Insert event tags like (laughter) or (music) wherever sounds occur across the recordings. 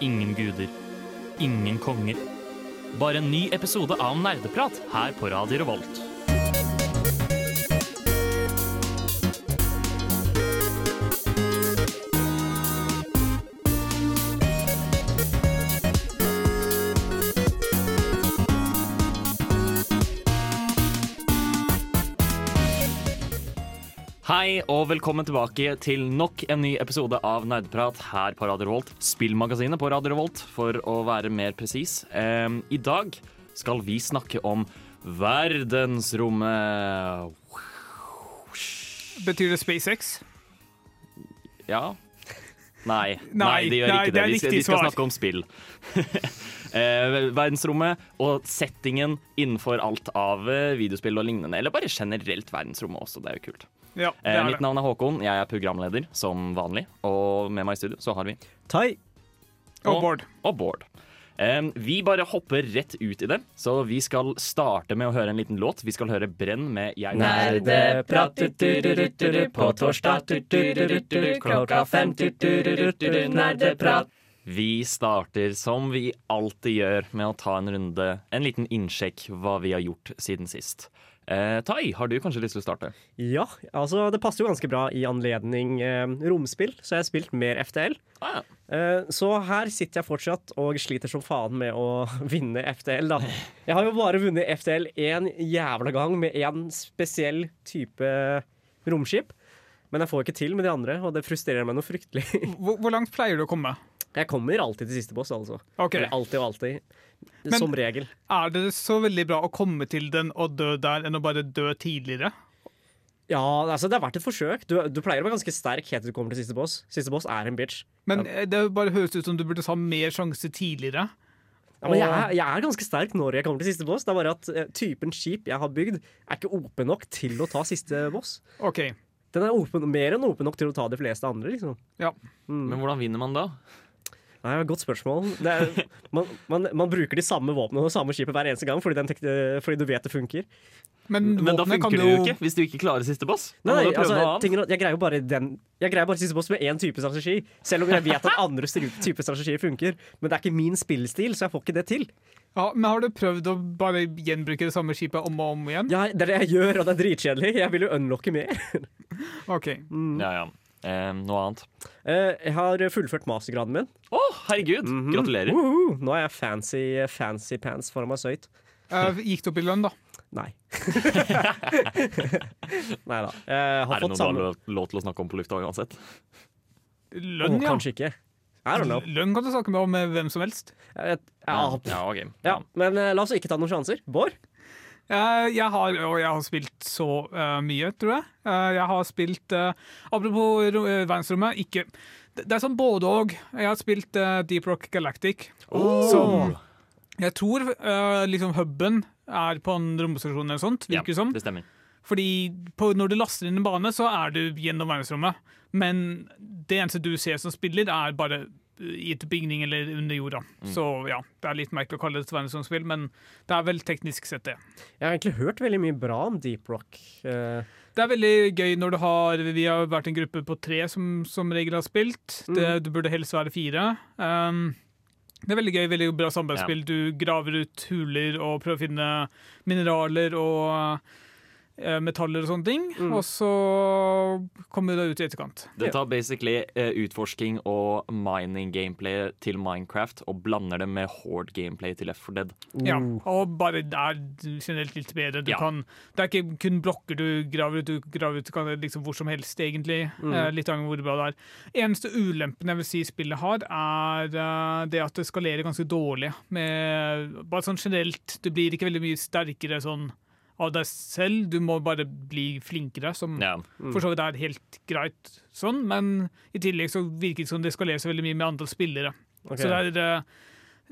ingen guder, ingen konger. Bare en ny episode av Nerdeprat her på Radio Revolt. Hei og velkommen tilbake til nok en ny episode av Nerdprat her på Radio Revolt. Spillmagasinet på Radio Revolt, for å være mer presis. Um, I dag skal vi snakke om verdensrommet. Betyr det SpaceX? Ja? Nei. (laughs) Nei, det gjør nei, ikke det det. er Vi riktig vi skal svar. snakke om spill. (laughs) eh, verdensrommet og settingen innenfor alt av eh, videospill og lignende. Eller bare generelt verdensrommet også. Det er jo kult. Ja, det Eh, mitt navn er Håkon, jeg er programleder som vanlig. Og med meg i studio så har vi Tai. Og Bård. og Bård. Um, vi bare hopper rett ut i det, så vi skal starte med å høre en liten låt. Vi skal høre Brenn med Jeg Nerdeprat på torsdag klokka fem nerdeprat. Vi starter som vi alltid gjør, med å ta en runde, en liten innsjekk hva vi har gjort siden sist. Eh, tai, har du kanskje lyst til å starte? Ja, altså det passer jo ganske bra i anledning eh, romspill, så jeg har spilt mer FTL. Ah, ja. Eh, så her sitter jeg fortsatt og sliter som faen med å (laughs) vinne FTL, da. Jeg har jo bare vunnet FTL én jævla gang med én spesiell type romskip. Men jeg får ikke til med de andre, og det frustrerer meg noe fryktelig. Hvor, hvor langt pleier du å komme? Jeg kommer alltid til siste boss, altså. Okay. Eller alltid og alltid. Men- som regel. Er det så veldig bra å komme til den og dø der enn å bare dø tidligere? Ja, altså det har vært et forsøk. Du, du pleier å være ganske sterk helt til du kommer til siste boss. Siste boss er en bitch. Men det bare høres ut som du burde ha mer sjanse tidligere. Ja, men jeg er, jeg er ganske sterk når jeg kommer til siste boss. Det er bare at uh, typen skip jeg har bygd, er ikke open nok til å ta siste boss. OK. Den er open, mer enn open nok til å ta de fleste andre, liksom. Ja. Men hvordan vinner man da? Nei, Godt spørsmål. Det er, (laughs) man, man, man bruker de samme våpnene og samme skipet hver eneste gang fordi, den tek, fordi du vet det funker. Men, Men da funker det jo ikke, hvis du ikke klarer siste boss. Nei, Nei, altså, noe annet. tingen er at jeg greier jo bare den Jeg greier bare siste boss med én type strategi. Selv om jeg vet at andre typer strategier funker. Men det er ikke min spillstil, så jeg får ikke det til. Ja, men Har du prøvd å bare gjenbruke det samme skipet om og om igjen? Ja, det er det jeg gjør, og det er dritkjedelig. Jeg vil jo unlocke mer. OK. Ja, ja. Eh, noe annet. Eh, Jeg har fullført mastergraden min. Å, herregud! Gratulerer. Woohoo! Nå er jeg fancy, fancy pants farmasøyt. Eh, gikk det opp i lønn, da? Nei. Nei da. Jeg Er det noe noe du har lov, lov til å snakke om på lufta uansett? Lønn, oh, ja. Kanskje ikke. I don't know. Lønn kan du snakke med om med hvem som helst. Jeg, ja, Ja, ok. ja. Men eh, la oss ikke ta noen sjanser. Bård? Eh, jeg har, og jeg har spilt så uh, mye, tror jeg. Uh, jeg har spilt uh, Apropos ro- verdensrommet, ikke det, det er sånn både og. Jeg har spilt Deep Rock Galactic. Som jeg tror liksom huben er på en romstasjon eller sånt, Ja, virker det som. det stemmer. Fordi på, når du laster inn en bane, så er du gjennom verdensrommet. Men det eneste du ser som spiller, er bare i bygning eller under jorda. Så ja, det er litt merkelig å kalle det et verdensromspill, men det er vel teknisk sett det. Jeg har egentlig hørt veldig mye bra om Deep Rock. Eh, Det er veldig gøy når du har Vi har vært en gruppe på tre som som regel har spilt. Det, du burde helst være fire. Um, det er veldig gøy, veldig bra samarbeidsspill. Du graver ut huler og prøver å finne mineraler og metaller og sånne ting. Og så kommer du deg ut i etterkant. Det tar basically eh, utforsking og mining gameplay til Minecraft og blander det med hard gameplay til Left 4 Dead. Ja, uh, og bare det er generelt litt bedre. Du Ja. kan, det er ikke kun blokker du graver ut, du graver ut kan liksom hvor som helst, egentlig. Mm. litt avhengig av hvor bra det er. Eneste ulempen jeg vil si spillet har, er eh, det at det skalerer ganske dårlig. Med, bare sånn generelt, du blir ikke veldig mye sterkere sånn av deg selv, du må bare bli flinkere, som Ja. for så vidt er helt greit sånn, men i tillegg så virker det som det skalerer så veldig mye med antall spillere. Okay. Så, det er, eh,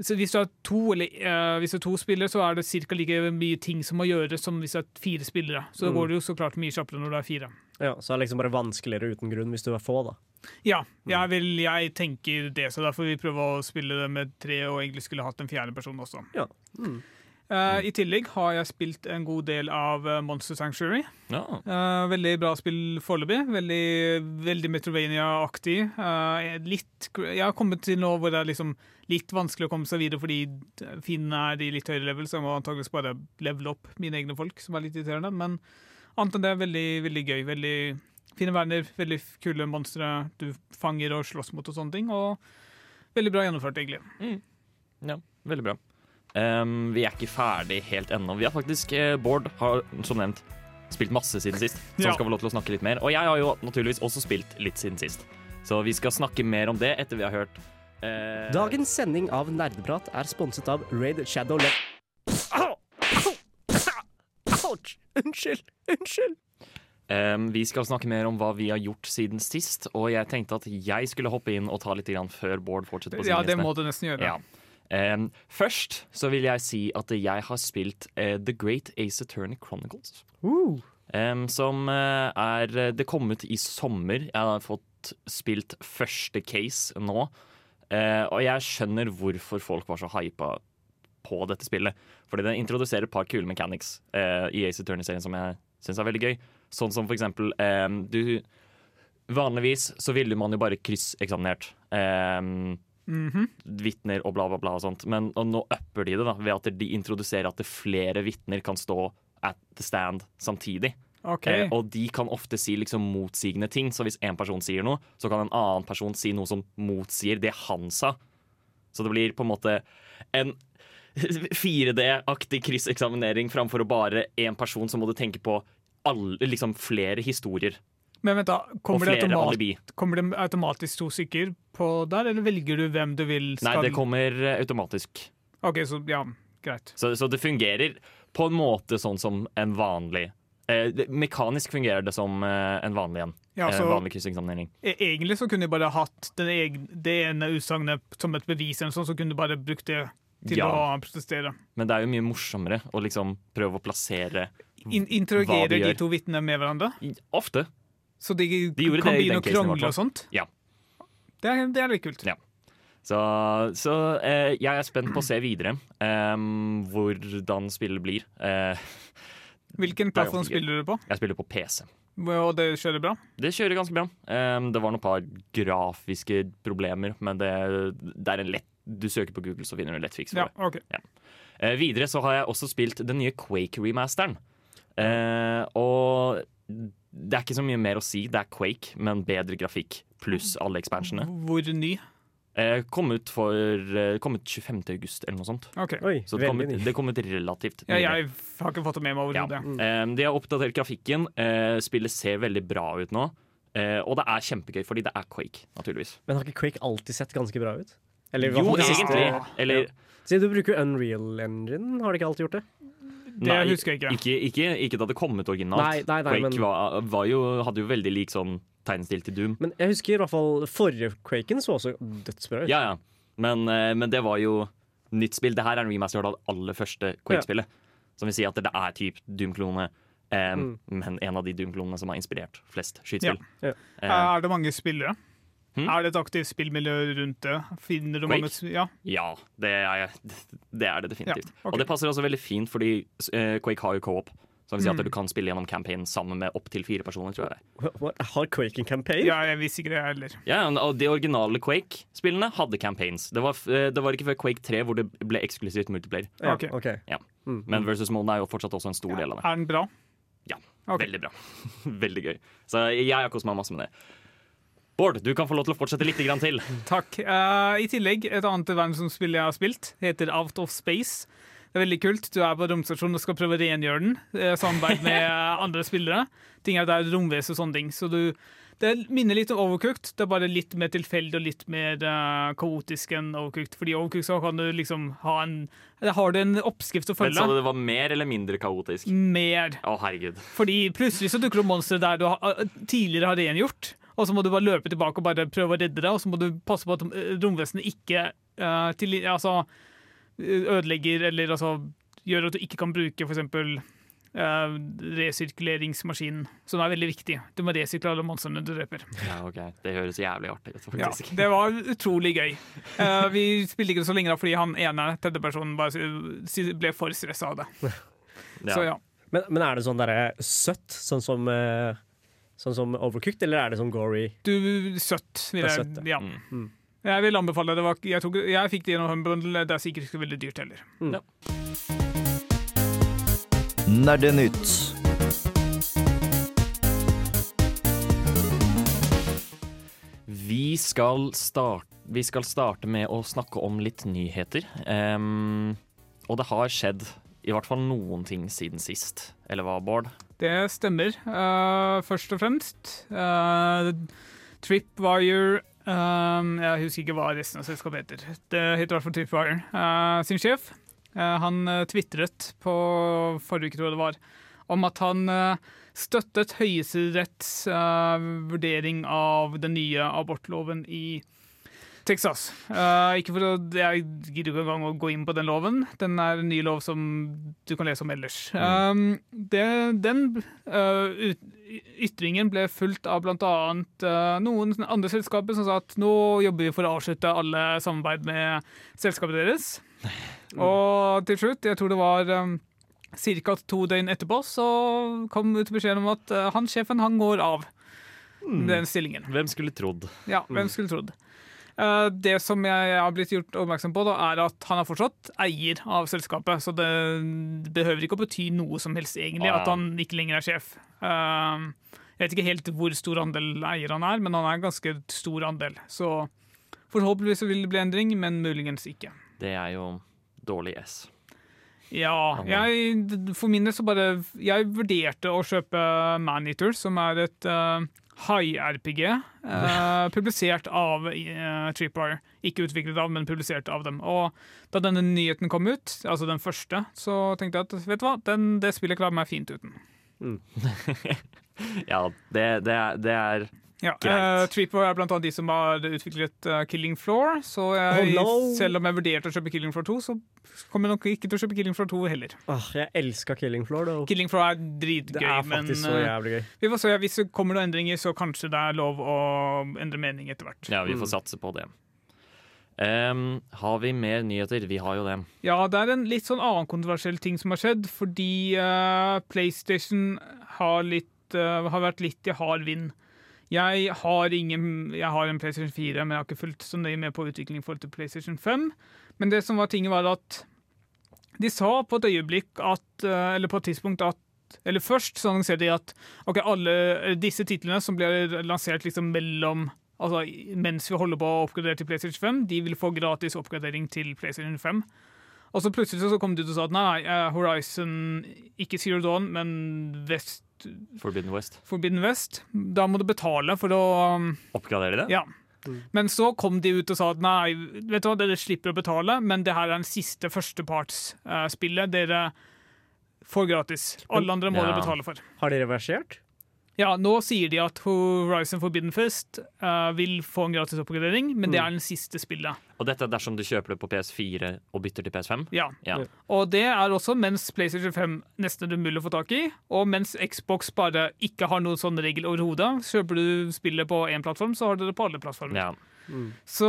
så hvis du har to, eller, eh, hvis du har to spillere, så er det ca. like mye ting som må gjøres som hvis det er fire spillere. Så da Mm. går det jo så klart mye kjappere når det er fire. ja, så er det liksom bare vanskeligere uten grunn hvis du er få, da. Ja, jeg, vil, jeg tenker det, så derfor vil vi prøve å spille det med tre, og egentlig skulle hatt en fjerde person også. Ja. Mm. Eh, I tillegg har jeg spilt en god del av eh, Monster Sanctuary. Ja. Uh, veldig bra spill foreløpig. Veldig, veldig Metrovania-aktig. Uh, litt Jeg har kommet til nå hvor det er liksom litt vanskelig å komme seg videre fordi fiendene er i litt høyere level, så jeg må antakeligvis bare levele opp mine egne folk, som er litt irriterende. Men annet enn det, veldig, veldig gøy. Veldig fine verdener, veldig kule monstre du fanger og slåss mot og sånne ting. Og veldig bra gjennomført, egentlig. ja, veldig bra. Um, vi er ikke ferdig helt ennå. Vi har faktisk eh, Bård har som nevnt spilt masse siden sist, så Ja. han skal få lov til å snakke litt mer. Og jeg har jo naturligvis også spilt litt siden sist, så vi skal snakke mer om det etter vi har hørt eh, Dagens sending av Nerdeprat er sponset av Raid Shadow Le... Au! Ouch! Unnskyld! Unnskyld! Um, vi skal snakke mer om hva vi har gjort siden sist, og jeg tenkte at jeg skulle hoppe inn og ta litt grann før Bård fortsetter på sin Ja, det må du nesten gjøre. Ja. Først så vil jeg si at jeg har spilt eh, The Great Ace Attorney Chronicles. Uh. Som eh, er Det kom ut i sommer. Jeg har fått spilt første case nå. Eh, og jeg skjønner hvorfor folk var så hypa på dette spillet. Fordi det introduserer et par kule mechanics eh, i Ace Attorney-serien som jeg syns er veldig gøy. Sånn som for eksempel eh, du Vanligvis så ville man jo bare krysseksaminert. Um, Mhm. vitner og bla, bla, bla og sånt. Men og nå upper de det da ved at de introduserer at det flere vitner kan stå at the stand samtidig. Okay. Eh, og de kan ofte si liksom motsigende ting. Så hvis en person sier noe, så kan en annen person si noe som motsier det han sa. Så det blir på en måte en (laughs) 4D-aktig krysseksaminering framfor å bare én person, så må du tenke på alle, liksom flere historier Men vent, da. Kommer det, automat kommer det automatisk to stykker på der, eller velger du hvem du vil Nei, det kommer eh, automatisk. OK, så ja, greit. Så, så det fungerer på en måte sånn som en vanlig eh, det, Mekanisk fungerer det som eh, en vanlig en. Ja, så, en vanlig krysseksaminering. e- Egentlig så kunne de bare hatt den egen, det ene utsagnet som et bevis, eller sånn, så kunne de bare brukt det til Ja. å protestere. Men det er jo mye morsommere å liksom prøve å plassere In interrogerer de de to vitnene med hverandre? Ofte. Så de, de kan begynne å krangle og sånt? Ja. Det er, det er litt kult. Ja. Så, så eh, jeg er spent på å se videre eh, hvordan spillet blir. Eh, Hvilken plattform spiller du på? jeg spiller på PC. Og det kjører bra? Det kjører ganske bra. Um, det var noen par grafiske problemer, men det, det er en lett Du søker på Google, så finner du en lett fiks for Ja, det. Ja. Uh, videre så har jeg også spilt den nye Quake-remasteren. Eh, og det er ikke så mye mer å si. Det er Quake, men bedre grafikk pluss alle expansionene. Hvor ny? Eh, kom, ut for, eh, kom ut 25. august, eller noe sånt. Okay. Oi, Så det kom, ut, det kom ut relativt Ja, jeg har ikke fått det med meg Ja. overhodet. Eh, de har oppdatert grafikken. Eh, spillet ser veldig bra ut nå. Eh, og det er kjempegøy, fordi det er Quake, naturligvis. Men har ikke Quake alltid sett ganske bra ut? Eller, Jo, egentlig. Eller Ja. Siden du bruker Unreal Engine, har de ikke alltid gjort det? Det Nei, husker jeg ikke. Ikke, ikke, ikke da det kom ut originalt. Nei, nei, nei, Quake men- var, var jo, hadde jo veldig lik sånn tegnestil til Doom. Men jeg husker i hvert fall forrige Quaken så også dødsbra ut. Ja, ja. Men, eh, men det var jo nytt spill. Det her er en remaster av det aller første Quake-spillet. Som vil si at det er typ Doom-klone, Um, Mm. men en av de Doom-klonene som har inspirert flest skytespill. Ja. Eh, Er det mange spillere? Hm? Er det et aktivt spillmiljø rundt det? Finner du Quake? mange Ja. ja, det er, (laughs) det er det definitivt. Ja, okay. Og det passer også veldig fint, fordi uh, Quake har jo co-op. Så vil si Mm. at du kan spille gjennom campaign sammen med opptil fire personer, tror jeg. Hva- Har Quake en campaign? ja, jeg visste ikke det heller. Ja, og De originale Quake-spillene hadde campaigns. Det var, eh, det var ikke før Quake 3 hvor det ble eksklusivt multiplayer. Ja, okay. Okay. Ja. Men Versus Mode er jo fortsatt også en stor del av det. Er den bra? Ja, Okay. Veldig bra. (laughs) Veldig gøy. Så jeg har kost meg masse med det. Bård, du kan få lov til å fortsette litt til. (laughs) Takk. Uh, I tillegg, et annet verdensomspill jeg har spilt, heter Out of Space. Det er veldig kult. Du er på romstasjonen og skal prøve å rengjøre den. eh, Samarbeid med (laughs) eh, andre spillere. Ting er der er romvesen og sånne ting. Så du, det minner litt om Overcooked. Det er bare litt mer tilfeldig og litt mer uh, kaotisk enn Overcooked. Fordi Overcooked så kan du liksom ha en Har du en oppskrift å følge. Men Sa du det var mer eller mindre kaotisk? Mer. Å, herregud. Fordi plutselig så dukker det opp monstre der du har, tidligere har rengjort. Og så må du bare løpe tilbake og bare prøve å redde det. Og så må du passe på at eh, romvesenet ikke uh, til, altså, ødelegger eller altså, gjør at du ikke kan bruke eksempel eh, resirkuleringsmaskinen, som er veldig viktig. Du må resirkulere alle monstrene du dreper. Ja, ok. Det høres jævlig artig ut, Ja, det var utrolig gøy. Uh, vi spilte ikke så lenge da fordi han ene tredjepersonen ble for stressa av det. (laughs) Ja. Så ja. Men, men er det sånn derre søtt, sånn som, eh, sånn som Overcooked, eller er det sånn gory? Du, søtt. Vil jeg, søtt, ja. Mm. Jeg vil anbefale det. Var, jeg, tok, jeg fikk det gjennom Humbrundle. det er sikkert ikke veldig dyrt heller. Nerdenytt. Vi skal, start, vi skal starte med å snakke om litt nyheter. Um, og det har skjedd i hvert fall noen ting siden sist. Eller hva, Bård? Det stemmer. uh, først og fremst uh, Tripwire eh, Jeg husker ikke hva resten av selskapet heter. Det heter i hvert fall Tripwire. Uh, sin sjef han tvitret på forrige uke, tror jeg det var, om at han støttet Høyesteretts vurdering av den nye abortloven i Texas. Uh, ikke for å, Jeg gidder ikke engang å gå inn på den loven. Den er en ny lov som du kan lese om ellers. Um, det, den uh, ytringen ble fulgt av bl.a. Uh, noen andre selskaper som sa at nå jobber vi for å avslutte alle samarbeid med selskapet deres. (laughs) Og til slutt, jeg tror det var um, ca. to døgn etterpå, så kom ut beskjeden om at uh, han sjefen han går av den stillingen. Hvem skulle trodd? Ja, hvem skulle trodd. Eh, det som jeg har blitt gjort oppmerksom på, da, er at han er fortsatt eier av selskapet. Så det behøver ikke å bety noe som helst, egentlig, at han ikke lenger er sjef. Eh, jeg vet ikke helt hvor stor andel eier han er, men han er en ganske stor andel. Så forhåpentligvis vil det bli endring, men muligens ikke. Det er jo dårlig S. Ja, jeg, for min del så bare Jeg vurderte å kjøpe Maneater, som er et uh, hai-RPG. eh, publisert av uh, Tripwire. Ikke utviklet av, men publisert av dem. Og da denne nyheten kom ut, altså den første, så tenkte jeg at vet du hva, den, det spillet klarer meg fint uten. (laughs) Ja, det, det, er, det er Ja, uh, Tripwire er blant annet de som har utviklet uh, Killing Floor, så jeg, Oh, no. selv om jeg vurderte å kjøpe Killing Floor 2, så kommer jeg nok ikke til å kjøpe Killing Floor 2 heller. Åh, jeg elska Killing Floor, da. Killing Floor er Det dritgøy, er men så eh, jævlig gøy. Vi får se, Hvis det kommer noen endringer, så kanskje det er lov å endre mening etter hvert. Ja, vi får satse på det. Um, har vi mer nyheter? Vi har jo det. Ja, det er en litt sånn annen kontroversiell ting som har skjedd, fordi uh, PlayStation har, litt, uh, har vært litt i hard vind. Jeg har, ingen, jeg har en PlayStation 4, men jeg har ikke fulgt så nøye med på utviklingen i forhold til PlayStation 5. Men det som var tinget var at de sa på et øyeblikk at eh, Eller på et tidspunkt at Eller først så annonserte de at ok, alle eh, disse titlene som ble lansert liksom mellom Altså mens vi holder på å oppgradere til PlayStation 5, de vil få gratis oppgradering til PlayStation 5. Og så plutselig så kom de ut og sa at nei, eh, Horizon, ikke Zero Dawn, men West, Forbidden West. Forbidden West. Da må du betale for å Oppgradere det? Ja. Men så kom de ut og sa at nei, vet du hva, dere slipper å betale, men det her er den siste førstepartsspillet dere får gratis. Alle andre må Ja. dere betale for. Har de reversert? Ja, nå sier de at Horizon Forbidden Fest uh, vil få en gratis oppgradering, men det er den siste spillet. Og dette er dersom du kjøper det på PS4 og bytter til PS5? Ja. Ja. Og det er også mens PlayStation 5 nesten er umulig å få tak i, og mens Xbox bare ikke har noen sånn regel overhodet. Kjøper du spillet på én plattform, så har du det på alle plattformer. ja. Så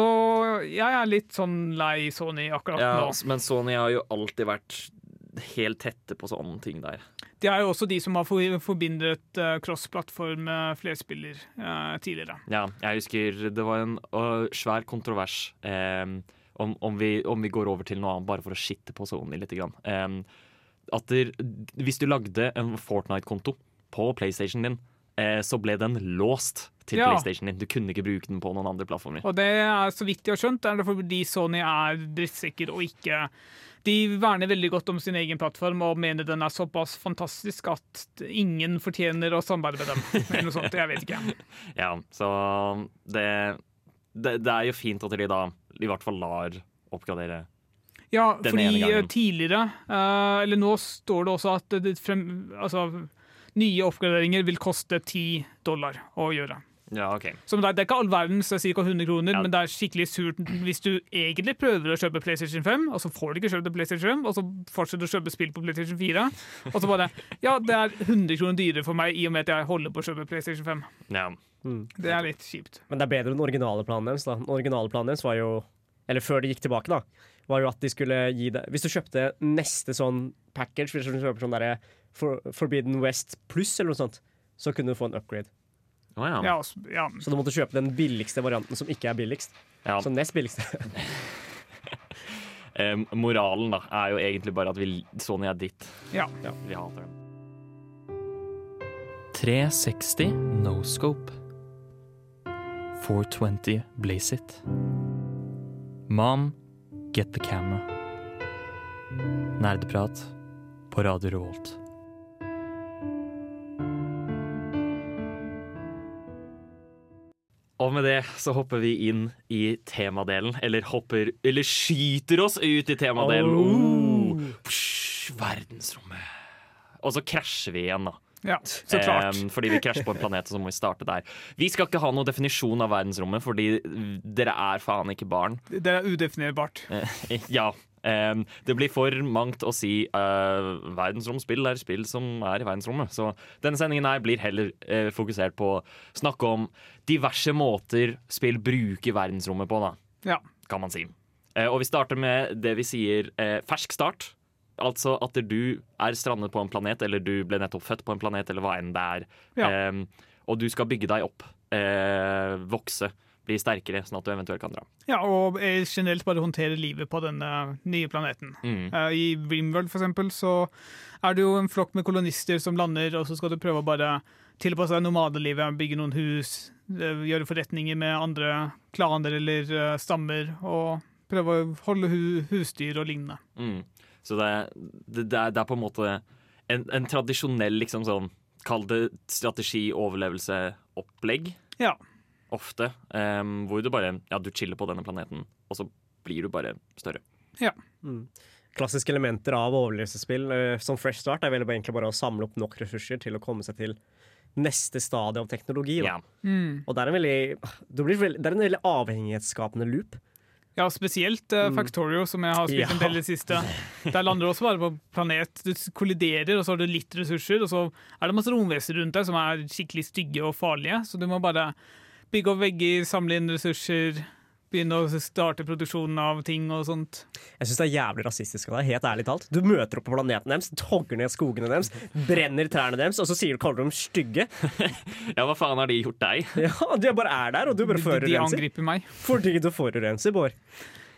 jeg er litt sånn lei Sony akkurat ja nå. men Sony har jo alltid vært helt tette på sånne ting der. Det er jo også de som har forbindet uh, cross-plattform med flerspiller eh, tidligere. Ja, jeg husker det var en uh, svær kontrovers eh, om, om, vi, om vi går over til noe annet, bare for å skitte på Sony litt. Grann. Eh, at der, hvis du lagde en Fortnite-konto på PlayStation din, eh, så ble den låst til Ja. PlayStation din. Du kunne ikke bruke den på noen andre plattformer. Og det er så vidt jeg har skjønt, er det fordi Sony er drittsekker og ikke De verner veldig godt om sin egen plattform og mener den er såpass fantastisk at ingen fortjener å samarbeide med dem. Eller noe sånt, jeg vet ikke. (laughs) Ja, så det, det, det er jo fint at de da i hvert fall lar oppgradere. Ja, Den fordi ene gangen. eh, tidligere, eh, eller nå står det også at det frem, altså, nye oppgraderinger vil koste 10 dollar å gjøre. Ja, okay. Som det, er, det er ikke all verdens, det er ca. 100 kroner, Ja. men det er skikkelig surt hvis du egentlig prøver å kjøpe PlayStation 5, og så får du ikke kjøpt PlayStation 5, og så fortsetter du å kjøpe spill på PlayStation 4, og så bare Ja, det er 100 kroner dyrere for meg i og med at jeg holder på å kjøpe PlayStation 5. Ja. Det er litt kjipt. Men det er bedre enn originale planen deres. da. Den originale planen deres var jo Eller før de gikk tilbake, da. Var jo at de skulle gi deg Hvis du kjøpte neste sånn package, hvis du kjøper sånn derre For, Forbidden West pluss eller noe sånt, så kunne du få en upgrade. Å ja. Ja, også, ja. Så du måtte kjøpe den billigste varianten som ikke er billigst. ja. Så nest billigste. (laughs) Eh, moralen da er jo egentlig bare at vi, Sony er ditt. ja. Vi hater dem. 360 no scope. 420 blaze it. Mom, get the camera. Nerdeprat på Radio Revolt. Og med det så hopper vi inn i temadelen. Eller hopper Eller skyter oss ut i temadelen. Oh. Psj, verdensrommet. Og så krasjer vi igjen, da. ja så klart. Em, fordi vi krasjer på en planet, så må vi starte der. Vi skal ikke ha noen definisjon av verdensrommet, fordi dere er faen ikke barn. Det er udefinerbart. Eh, (laughs) ja. Det blir for mangt å si uh, verdensromspill er spill som er i verdensrommet. Så denne sendingen her blir heller uh, fokusert på å snakke om diverse måter spill bruker verdensrommet på, da, Ja. kan man si. Uh, og vi starter med det vi sier fersk start. Altså at du er strandet på en planet, eller du ble nettopp født på en planet, eller hva enn det er. Ja. Og du skal bygge deg opp, vokse, bli sterkere, sånn at du eventuelt kan dra. ja, og eh, generelt bare håndtere livet på denne nye planeten. Mm. Eh, I Rimworld for eksempel, så er det jo en flokk med kolonister som lander, og så skal du prøve å bare tilpasse deg nomadelivet, bygge noen hus, eh, gjøre forretninger med andre klaner eller stammer, og prøve å holde hu husdyr og lignende. Mm. Så det, det, det er på en måte en, en tradisjonell liksom sånn Kall det strategi-overlevelse-opplegg. Ja. Ofte. Um, hvor du bare Ja, du chiller på denne planeten, og så blir du bare større. Klassiske elementer av overlevelsesspill uh, som Fresh Start er vel egentlig bare å samle opp nok ressurser til å komme seg til neste stadie av teknologi. Da. Ja. Mm. Og det er en veldig, det blir veldig, det er en veldig avhengighetsskapende loop. Ja, spesielt uh, Factorio, som jeg har spilt en del i det siste. Der lander du også bare på planet. Du kolliderer, og så har du litt ressurser, og så er det masse romvesener rundt deg som er skikkelig stygge og farlige, så du må bare bygge opp vegger, samle inn ressurser, begynne å starte produksjonen av ting og sånt. Jeg syns det er jævlig rasistisk av deg, helt ærlig talt. Du møter opp på planeten deres, togger ned skogene deres, brenner trærne deres, og så sier du, kaller dem stygge. (laughs) ja, hva faen har de gjort deg? (laughs) Ja, De bare er der, og du bare De, de angriper meg. Fordi du forurenser, Bård.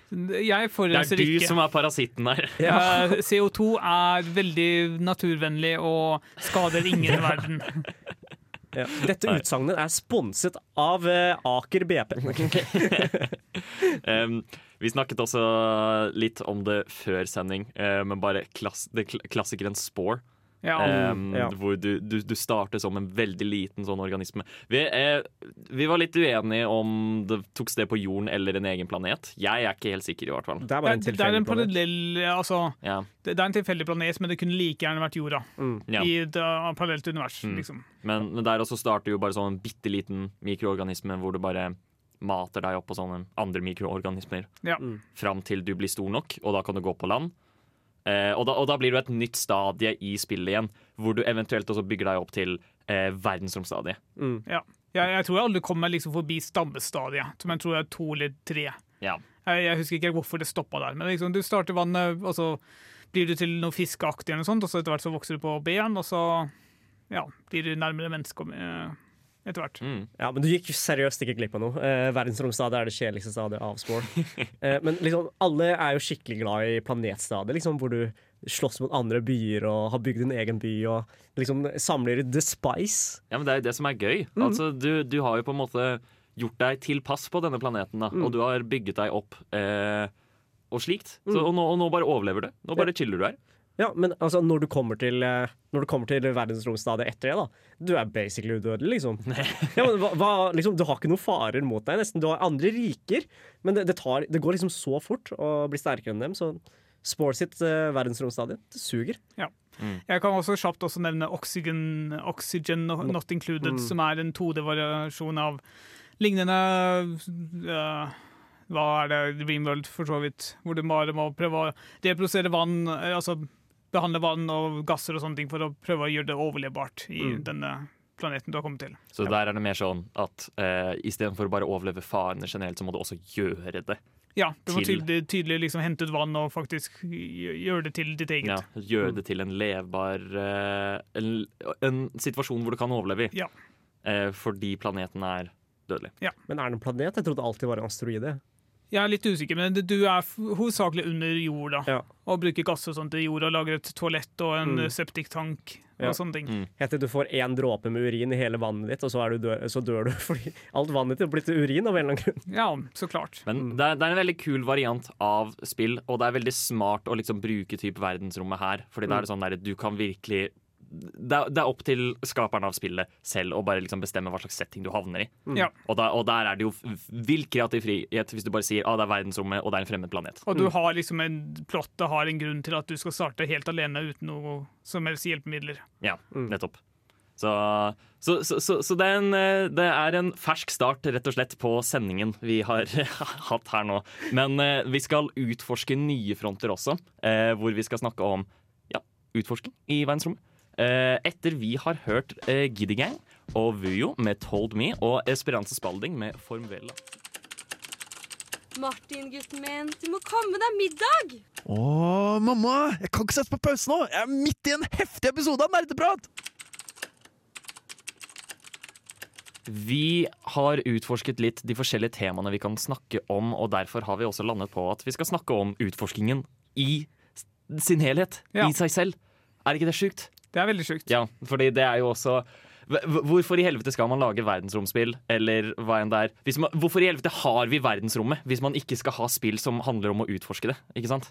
Jeg Det er du ikke. som er parasitten her. (laughs) Ja. CO2 er veldig naturvennlig og skader ingen i verden. Ja. Dette utsagnet er sponset av uh, Aker BP. um, (laughs) vi snakket også litt om det før sending, uh, men bare klass, det, klassikeren Spore. Ja. Um, ja. Hvor du, du, du starter som en veldig liten sånn organisme. Vi, eh, vi var litt uenige om det tok sted på jorden eller en egen planet. Jeg er ikke helt sikker, i hvert fall. Det er bare en Det tilfeldig planet. parallell altså, Ja, det det er en tilfeldig planet, men det kunne like gjerne vært jorda. Mm. ja. I et uh, parallelt univers. Mm. Liksom. Men, men der også starter jo bare sånn en bitte liten mikroorganisme hvor du bare mater deg opp på sånne andre mikroorganismer Ja. Mm. fram til du blir stor nok, og da kan du gå på land. Eh, og, da, og da blir du et nytt stadie i spillet igjen, hvor du eventuelt også bygger deg opp til eh, verdensromstadiet. Mm. Ja. Jeg, jeg tror jeg aldri kommer liksom forbi stammestadiet, som jeg tror er to eller tre. Ja. Jeg, jeg husker ikke hvorfor det stoppa der, men liksom, du starter vannet, og så blir du til noe fiskeaktig, eller sånt, og så etter hvert så vokser du på ben, og så ja, blir du nærmere mennesker eh, etter hvert. Mm. Ja, men du gikk seriøst ikke glipp av noe. Eh, verdensromstadiet er det kjedeligste stadiet av Spore. (laughs) eh, men liksom, alle er jo skikkelig glad i planetstadiet, liksom, hvor du slåss mot andre byer og har bygd din egen by og liksom samler the spice. Ja, men det er jo det som er gøy. Altså, du, du har jo på en måte gjort deg til pass på denne planeten, da, og du har bygget deg opp eh, og slikt. Så, og, nå, og nå bare overlever du. Nå bare chiller du her. Ja, men altså, når du kommer til, eh, når du kommer til verdensromstadiet etter det, da Du er basically udødelig, liksom. (laughs) Ja, men hva, hva, liksom. Du har ikke noen farer mot deg, nesten. Du har andre riker, men det, det, tar, det går liksom så fort å bli sterkere enn dem, så Sports sitt uh, verdensromstadie det suger. Jeg kan også kjapt også nevne Oxygen, Oxygen Not, not Included, Mm. som er en 2D-variasjon av lignende uh, Hva er det, Dreamworld, for så vidt. Hvor du bare må prøve å reprodusere vann, eh, altså behandle vann og gasser og sånne ting for å prøve å gjøre det overlevbart i Mm. denne planeten du har kommet til. Så der er det mer sånn at uh, istedenfor å bare overleve farene generelt, så må du også gjøre det. Ja, du må Til- tydelig, tydelig liksom hente ut vann og faktisk gjøre det til ditt eget. Ja, gjøre det til en levbar eh, en, en situasjon hvor du kan overleve i. Ja. Eh, fordi planeten er dødelig. Men er det en planet? Jeg trodde det alltid var en asteroide. Jeg er litt usikker, men du er hovedsakelig under jorda. Ja. Og bruker gass og sånt i jorda, lager et toalett og en Mm. septiktank septiktank Ja. og sånne ting. Mm. Heter du får én dråpe med urin i hele vannet ditt, og så, er du død, så dør du (laughs) fordi alt vannet ditt er blitt urin av en eller annen grunn. Ja, så klart. Men Mm. det, er, det er en veldig kul variant av spill, og det er veldig smart å liksom bruke typ verdensrommet her. Fordi da er det sånn der, du kan virkelig det er, det er opp til skaperen av spillet selv å bare liksom bestemme hva slags setting du havner i. Mm. Ja. Og, da, og der er det jo vill kreativ frihet hvis du bare sier at ah, det er verdensrommet og det er en fremmed planet. Og Mm. du har liksom en plottet har en grunn til at du skal starte helt alene uten noe som helst hjelpemidler. Ja, Mm. nettopp. Så, så, så, så, så det, er en, eh, det er en fersk start rett og slett på sendingen vi har (laughs) hatt her nå. Men eh, vi skal utforske nye fronter også, eh, hvor vi skal snakke om ja, utforsking i verdensrommet. Eh, etter vi har hørt eh, Giddy Gang og Vujo med Told Me og Esperanza Spalding med Formvella. Martin, gutten min, du må komme deg middag! Å, mamma! Jeg kan ikke sette på pause nå! Jeg er midt i en heftig episode av Nerdeprat! Vi har utforsket litt de forskjellige temaene vi kan snakke om, og derfor har vi også landet på at vi skal snakke om utforskingen i sin helhet. Ja. I seg selv. Er ikke det sjukt? Det er veldig sjukt. Ja, fordi det er jo også Hv- hv- Hvorfor i helvete skal man lage verdensromspill, eller hva enn det er? Man, hvorfor i helvete har vi verdensrommet hvis man ikke skal ha spill som handler om å utforske det? Ikke sant?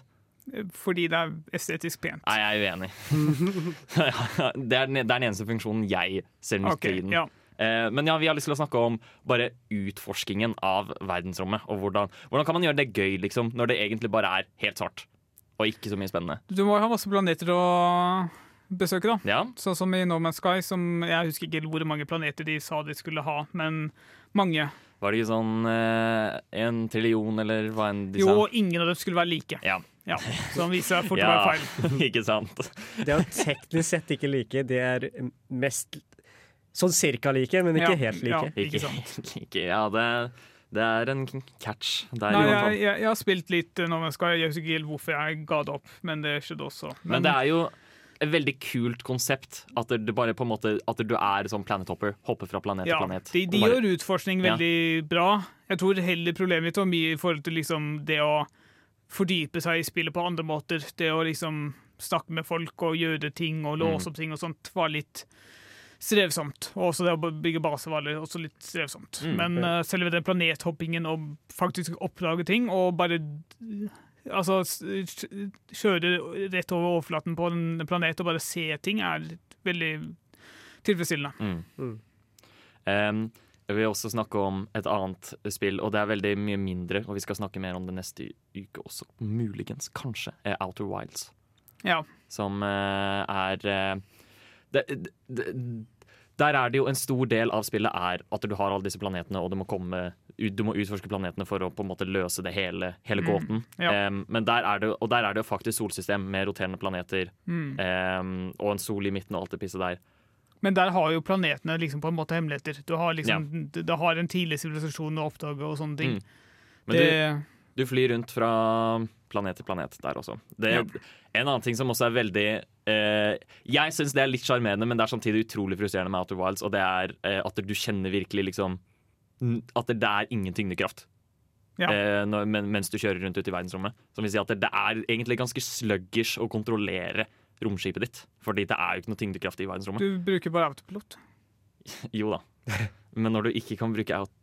Fordi det er estetisk pent. Nei, jeg er uenig. (laughs) det, er den, det er den eneste funksjonen jeg ser nytte okay, i den. ja. Eh, men ja, vi har lyst til å snakke om bare utforskingen av verdensrommet. Og hvordan, hvordan kan man gjøre det gøy, liksom, når det egentlig bare er helt svart? Og ikke så mye spennende. Du må jo ha masse planeter å besøke, da. Ja, Sånn som i No Man's Sky, som jeg husker ikke hvor mange planeter de sa de skulle ha, men mange. Var det ikke sånn eh, en trillion, eller hva enn de Jo, sa? Jo, ingen av dem skulle være like. Ja. Ja, Som viser seg fort å være feil. (laughs) ikke sant? Det er jo teknisk sett ikke like. Det er mest sånn cirka like, men ikke Ja, helt like. ja. Ikke sant. (laughs) ikke, ja, det, det er en catch der Nei, jeg, jeg, jeg har spilt litt nå, men skal. Jeg husker ikke hvorfor jeg ga det opp, men det skjedde også. Men det er jo et veldig kult konsept. At det bare på en måte At du er sånn planethopper. hopper. Fra planet ja, til planet. de, de bare- gjør utforskning Ja. veldig bra. Jeg tror heller problemet mitt var mye i forhold til liksom det å fordype seg i spillet på andre måter. Det å liksom snakke med folk og gjøre ting og låse Mm. opp ting og sånt var litt strevsomt. Og også det å bygge base var også litt strevsomt. Mm. Men uh, selve den planethoppingen og faktisk oppdage ting og bare Altså kjøre rett over overflaten på en planet og bare se ting er veldig tilfredsstillende. Mm. Mm. Em, jeg vil også snakke om et annet spill, og det er veldig mye mindre. Og vi skal snakke mer om det neste uke også, muligens. Kanskje. er Outer Wilds. Ja. Som uh, er eh, det, det, Der er det jo en stor del av spillet er at du har alle disse planetene, og du må, komme, du må utforske planetene for å på en måte løse det hele, hele Mm, gåten. ja. Um, men der er det, og der er det jo faktisk solsystem med roterende planeter Mm. um, og en sol i midten og alt det pisset der. Men der har jo planetene liksom på en måte hemmeligheter. Du har liksom, ja. det har en tidlig sivilisasjon å oppdage og sånne ting. Mm. Men du, det, Du flyr rundt fra planet til planet der også. Det, Ja. En annen ting som også er veldig eh, Jeg syns det er litt sjarmerende, men det er samtidig utrolig frustrerende med Outer Wilds, og det er eh, at du kjenner virkelig liksom At det er ingen tyngdekraft. Ja. Eh, når, men, mens du kjører rundt ute i verdensrommet. Som vil si at det, det er egentlig ganske sluggish å kontrollere romskipet ditt. Fordi det er jo ikke noe tyngdekraft i verdensrommet. du bruker bare autopilot. (laughs) Jo da. Men når du ikke kan bruke aut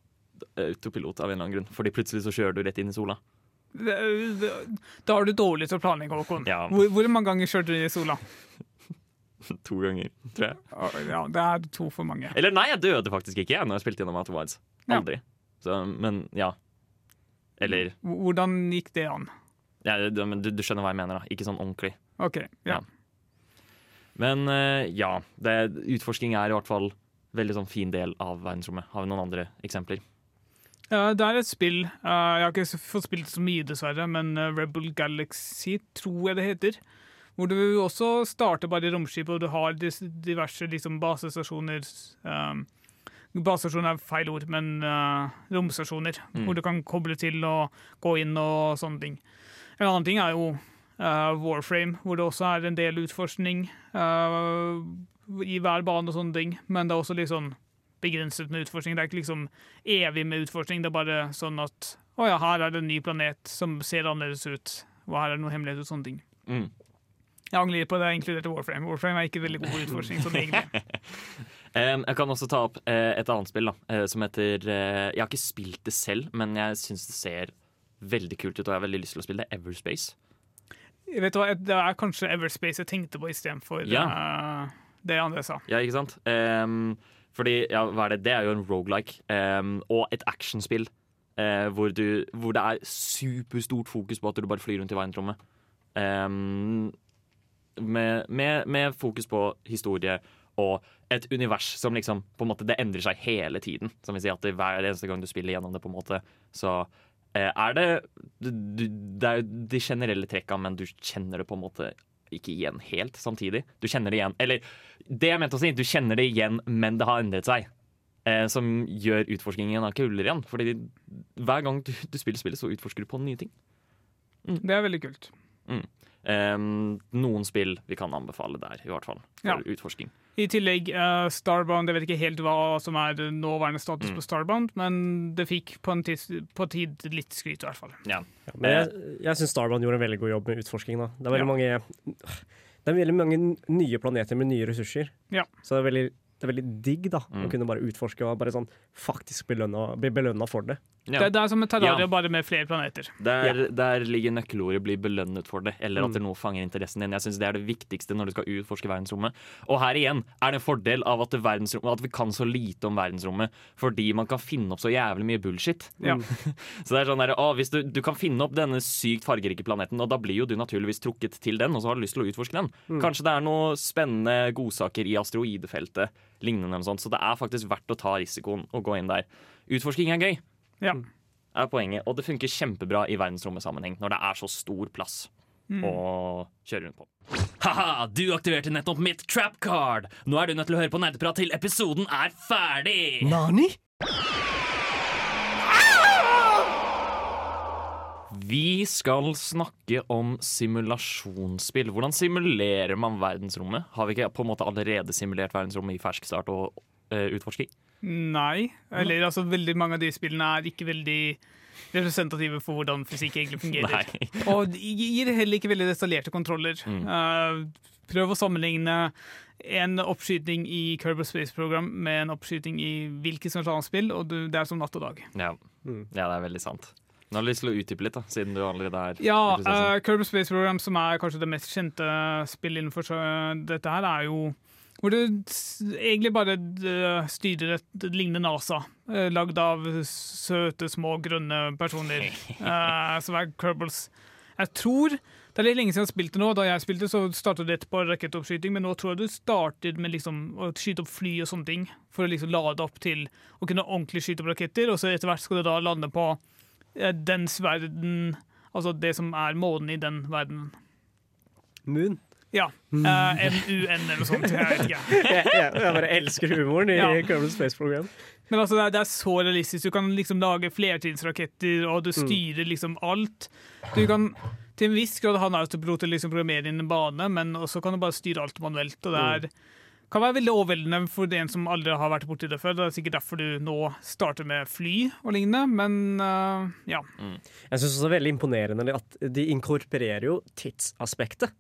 autopilot av en eller annen grunn, fordi plutselig så kjører du rett inn i sola. Da har du dårlig til å planlegge, Håkon. Ja. Hvor, hvor mange ganger kjørte du i sola? (laughs) To ganger, tror jeg. Ja, det er to for mange. Eller nei, jeg døde faktisk ikke jeg når jeg spilte gjennom Outer Wilds. Ja. Så, men ja. Eller Hvordan gikk det an? Ja, du, du, du skjønner hva jeg mener, da. Ikke sånn ordentlig. OK. Ja. Ja. Men eh, ja, det, utforsking er i hvert fall veldig sånn fin del av verdensrommet. Har vi noen andre eksempler? Ja, det er et spill Uh, Jeg har ikke fått spilt så mye, dessverre, men eh, Rebel Galaxy tror jeg det heter. Hvor du også starter bare romskip, og du har diverse liksom, basestasjoner um, Basestasjoner er feil ord, men uh, romstasjoner. Mm. Hvor du kan koble til og gå inn og sånne ting. En annen ting er jo uh, Warframe, hvor det også er en del utforskning uh, i hver bane og sånne ting. Men det er også litt sånn begrenset med utforskning. Det er ikke liksom evig med utforskning. Det er bare sånn at å ja, her er det en ny planet som ser annerledes ut. Og her er det noe hemmelighet og sånne ting. Mm. Jeg angrer på det jeg inkluderte Warframe. Warframe er ikke veldig god utforskning sånn egentlig. (laughs) Jeg kan også ta opp eh, et annet spill da, eh, som heter eh, Jeg har ikke spilt det selv, men jeg syns det ser veldig kult ut, og jeg har veldig lyst til å spille det. Everspace. Vet du hva, Det er kanskje Everspace jeg tenkte på istedenfor Ja. det andre jeg sa. Ja, ikke sant? Um, fordi, ja, hva er det? Det er jo en rogelike um, og et actionspill Uh, hvor, du, hvor det er superstort fokus på at du bare flyr rundt i verdensrommet. Um, med, med, med fokus på historie og et univers som liksom på en måte, Det endrer seg hele tiden. Som vil si at hver eneste gang du spiller gjennom det, på en måte, så eh, er det Det er de generelle trekka, men du kjenner det på en måte ikke igjen helt samtidig. Du kjenner det igjen Eller det jeg mente å si, du kjenner det igjen, men det har endret seg. Eh, som gjør utforskingen av kuler igjen. Fordi hver gang du, du spiller spillet, så utforsker du på nye ting. Det er veldig kult. Eh, noen spill vi kan anbefale der, i hvert fall. For Ja. utforsking. I tillegg uh, Starbound. Jeg vet ikke helt hva som er nåværende status Mm. på Starbound, men det fikk på en tids, på tid litt skryt, i hvert fall. Ja. Ja, men jeg, jeg syns Starbound gjorde en veldig god jobb med utforsking. Da. Det er veldig Ja. mange Det er veldig mange nye planeter med nye ressurser. Ja. Så det er veldig, det er veldig digg da Mm. å kunne bare utforske og bare sånn faktisk belønna, bli belønna for det. Ja. Det, det er som et terrarium, Ja. bare med flere planeter. Der, der ligger nøkkelordet 'bli belønnet for det', eller at Mm. det noe fanger interessen din. Jeg synes Det er det viktigste når du skal utforske verdensrommet. Og her igjen er det en fordel av at, at vi kan så lite om verdensrommet, fordi man kan finne opp så jævlig mye bullshit. Ja. (laughs) Så det er sånn der, å, hvis du, du kan finne opp denne sykt fargerike planeten, og da blir jo du naturligvis trukket til den, og så har du lyst til å utforske den. Mm. Kanskje det er noen spennende godsaker i asteroidefeltet, lignende eller noe sånt. Så det er faktisk verdt å ta risikoen og gå inn der. Utforsking er gøy Ja. er poenget. Og det funker kjempebra i verdensrommet-sammenheng når det er så stor plass å kjøre rundt på. Ha-ha, du aktiverte nettopp mitt trap card! Nå er du nødt til å høre på nerdeprat til episoden er ferdig! Nani? Vi skal snakke om simulasjonsspill. Hvordan simulerer man verdensrommet? Har vi ikke på en måte allerede simulert verdensrommet i ferskstart og uh, utforsking? Nei. Eller altså, veldig mange av de spillene er ikke veldig representative for hvordan fysikk egentlig fungerer. Nei. Og gir heller ikke veldig detaljerte kontroller. Mm. Uh, prøv å sammenligne en oppskyting i Kerbal Space Program med en oppskyting i hvilket som helst annet spill, og du, det er som natt og dag. Ja. Mm. ja, det er veldig sant. Nå har du lyst til å utdype litt, da, siden du allerede er Ja, uh, Kerbal Space Program, som er kanskje det mest kjente spillet innenfor dette her, er jo hvor du egentlig bare styrer et lignende NASA, uh, lagd av søte, små, grønne personer, uh, (laughs) som er Kerbals. Jeg tror Det er litt lenge siden jeg spilte nå. Da jeg spilte, så startet det på rakettoppskyting, men nå tror jeg du startet med liksom å skyte opp fly og sånne ting, for å liksom lade opp til å kunne ordentlig skyte opp raketter, og så etter hvert skal du da lande på eh, dens verden, altså det som er månen i den verdenen. Moon. Ja. Eh, MUN eller noe sånt. Jeg vet ikke. (laughs) Jeg, jeg, jeg bare elsker humoren i Ja. Kerbal Space Program. Men altså, det er, det er så realistisk. Du kan liksom lage flertidsraketter, og du styrer liksom alt. Du kan til en viss grad ha en autopilot til liksom programmere inn en bane, men også kan du bare styre alt manuelt. Og det er, kan være veldig overveldende for en som aldri har vært borti det før. Det er sikkert derfor du nå starter med fly og lignende, men uh, ja. Jeg syns også det er veldig imponerende at de inkorporerer jo tidsaspektet